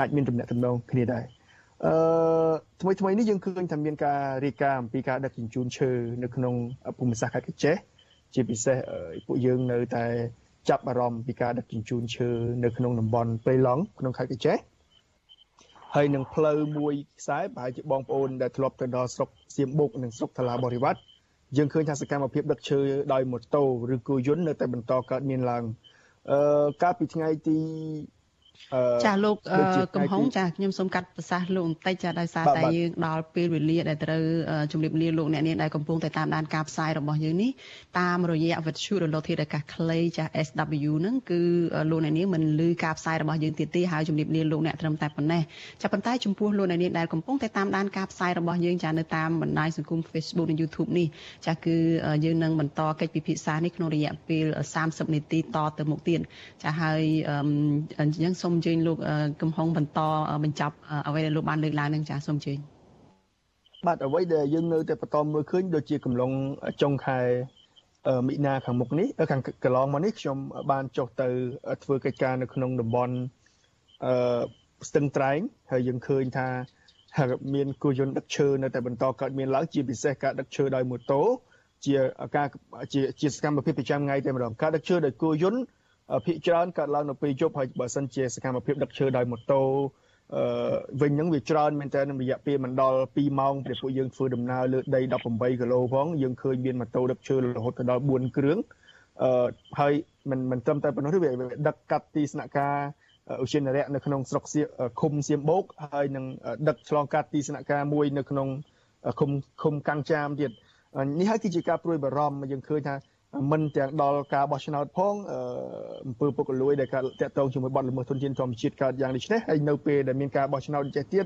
អាចមានទំនាក់ទំនងគ្នាដែរអឺថ្មីថ្មីនេះយើងឃើញថាមានការរាយការណ៍អំពីការដឹកជញ្ជូនឈើនៅក្នុងភូមិសាស្ត្រខេត្តកញ្ចេះជាពិសេសពួកយើងនៅតែចាប់អារម្មណ៍ពីការដឹកជញ្ជូនឈើនៅក្នុងតំបន់ព្រៃឡង់ក្នុងខេត្តកញ្ចេះហើយនឹងផ្លូវមួយខ្សែប្រហែលជាបងប្អូនដែលធ្លាប់ទៅដល់ស្រុកសៀមបុកនិងស្រុកថ្លាបរិវត្តយើងឃើញថាសកម្មភាពដឹកឈើដោយម៉ូតូឬគោយន្តនៅតែបន្តកើតមានឡើង អឺកាលពីថ្ងៃទី ចាលោកកំហុងចាខ្ញុំសូមកាត់ប្រសាសន៍លោកបន្តិចចាដោយសារតែយើងដល់ពេលវេលាដែលត្រូវជំរាបលាលោកអ្នកនាងដែលកំពុងតែតាមដានការផ្សាយរបស់យើងនេះតាមរយៈវិទ្យុរលកធាតុអាកាសខ្លីចា SW ហ្នឹងគឺលោកអ្នកនាងមិនឮការផ្សាយរបស់យើងទៀតទេហើយជំរាបលាលោកអ្នកត្រឹមតែប៉ុណ្ណេះចាប៉ុន្តែចំពោះលោកអ្នកនាងដែលកំពុងតែតាមដានការផ្សាយរបស់យើងចានៅតាមបណ្ដាញសង្គម Facebook និង YouTube នេះចាគឺយើងនឹងបន្តកិច្ចពិភាក្សានេះក្នុងរយៈពេល30នាទីតទៅមុខទៀតចាហើយអញ្ចឹងសូមអញ្ជើញលោកកំហុងបន្តបញ្ចប់អ្វីដែលលោកបានលើកឡើងនឹងចាសូមអញ្ជើញបាទអ្វីដែលយើងនៅតែបន្តមើលឃើញដូចជាកំឡុងចុងខែមិនាខាងមុខនេះខាងកន្លងមកនេះខ្ញុំបានចុះទៅធ្វើកិច្ចការនៅក្នុងតំបន់អឺស្ទឹងត្រែងហើយយើងឃើញថាមានគោយន្តដឹកឈើនៅតែបន្តកើតមានឡើងជាពិសេសការដឹកឈើដោយម៉ូតូជាការជាជាសកម្មភាពប្រចាំថ្ងៃតែម្ដងការដឹកឈើដោយគោយន្ត ភាគច្រើនកើតឡើងនៅពេលយប់ហើយបើសិនជាសកម្មភាពដឹកឈើដោយម៉ូតូអឺវិញហ្នឹងវាច្រើនមែនតើក្នុងរយៈពេលមិនដល់2ម៉ោងពេលពួកយើងធ្វើដំណើរលើដី18គីឡូផងយើងឃើញមានម៉ូតូដឹកឈើរហូតដល់4គ្រឿងអឺហើយមិនមិនត្រឹមតែប៉ុណ្ណោះទេវាដឹកកាត់ទីស្នាក់ការឧស្សាហរៈនៅក្នុងស្រុកសៀឃុំសៀមបូកហើយនឹងដឹកឆ្លងកាត់ទីស្នាក់ការមួយនៅក្នុងឃុំឃុំកាំងចាមទៀតនេះហើយគឺជាការព្រួយបារម្ភយើងឃើញថា មិនទាំងដល់ការបោះឆ្នោតផងអំពើពុករលួយដែលកើតតាក់ទងជាមួយបទល្មើសទុនធានធម្មជាតិកើតយ៉ាងនេះហើយនៅពេលដែលមានការបោះឆ្នោតចេះទៀត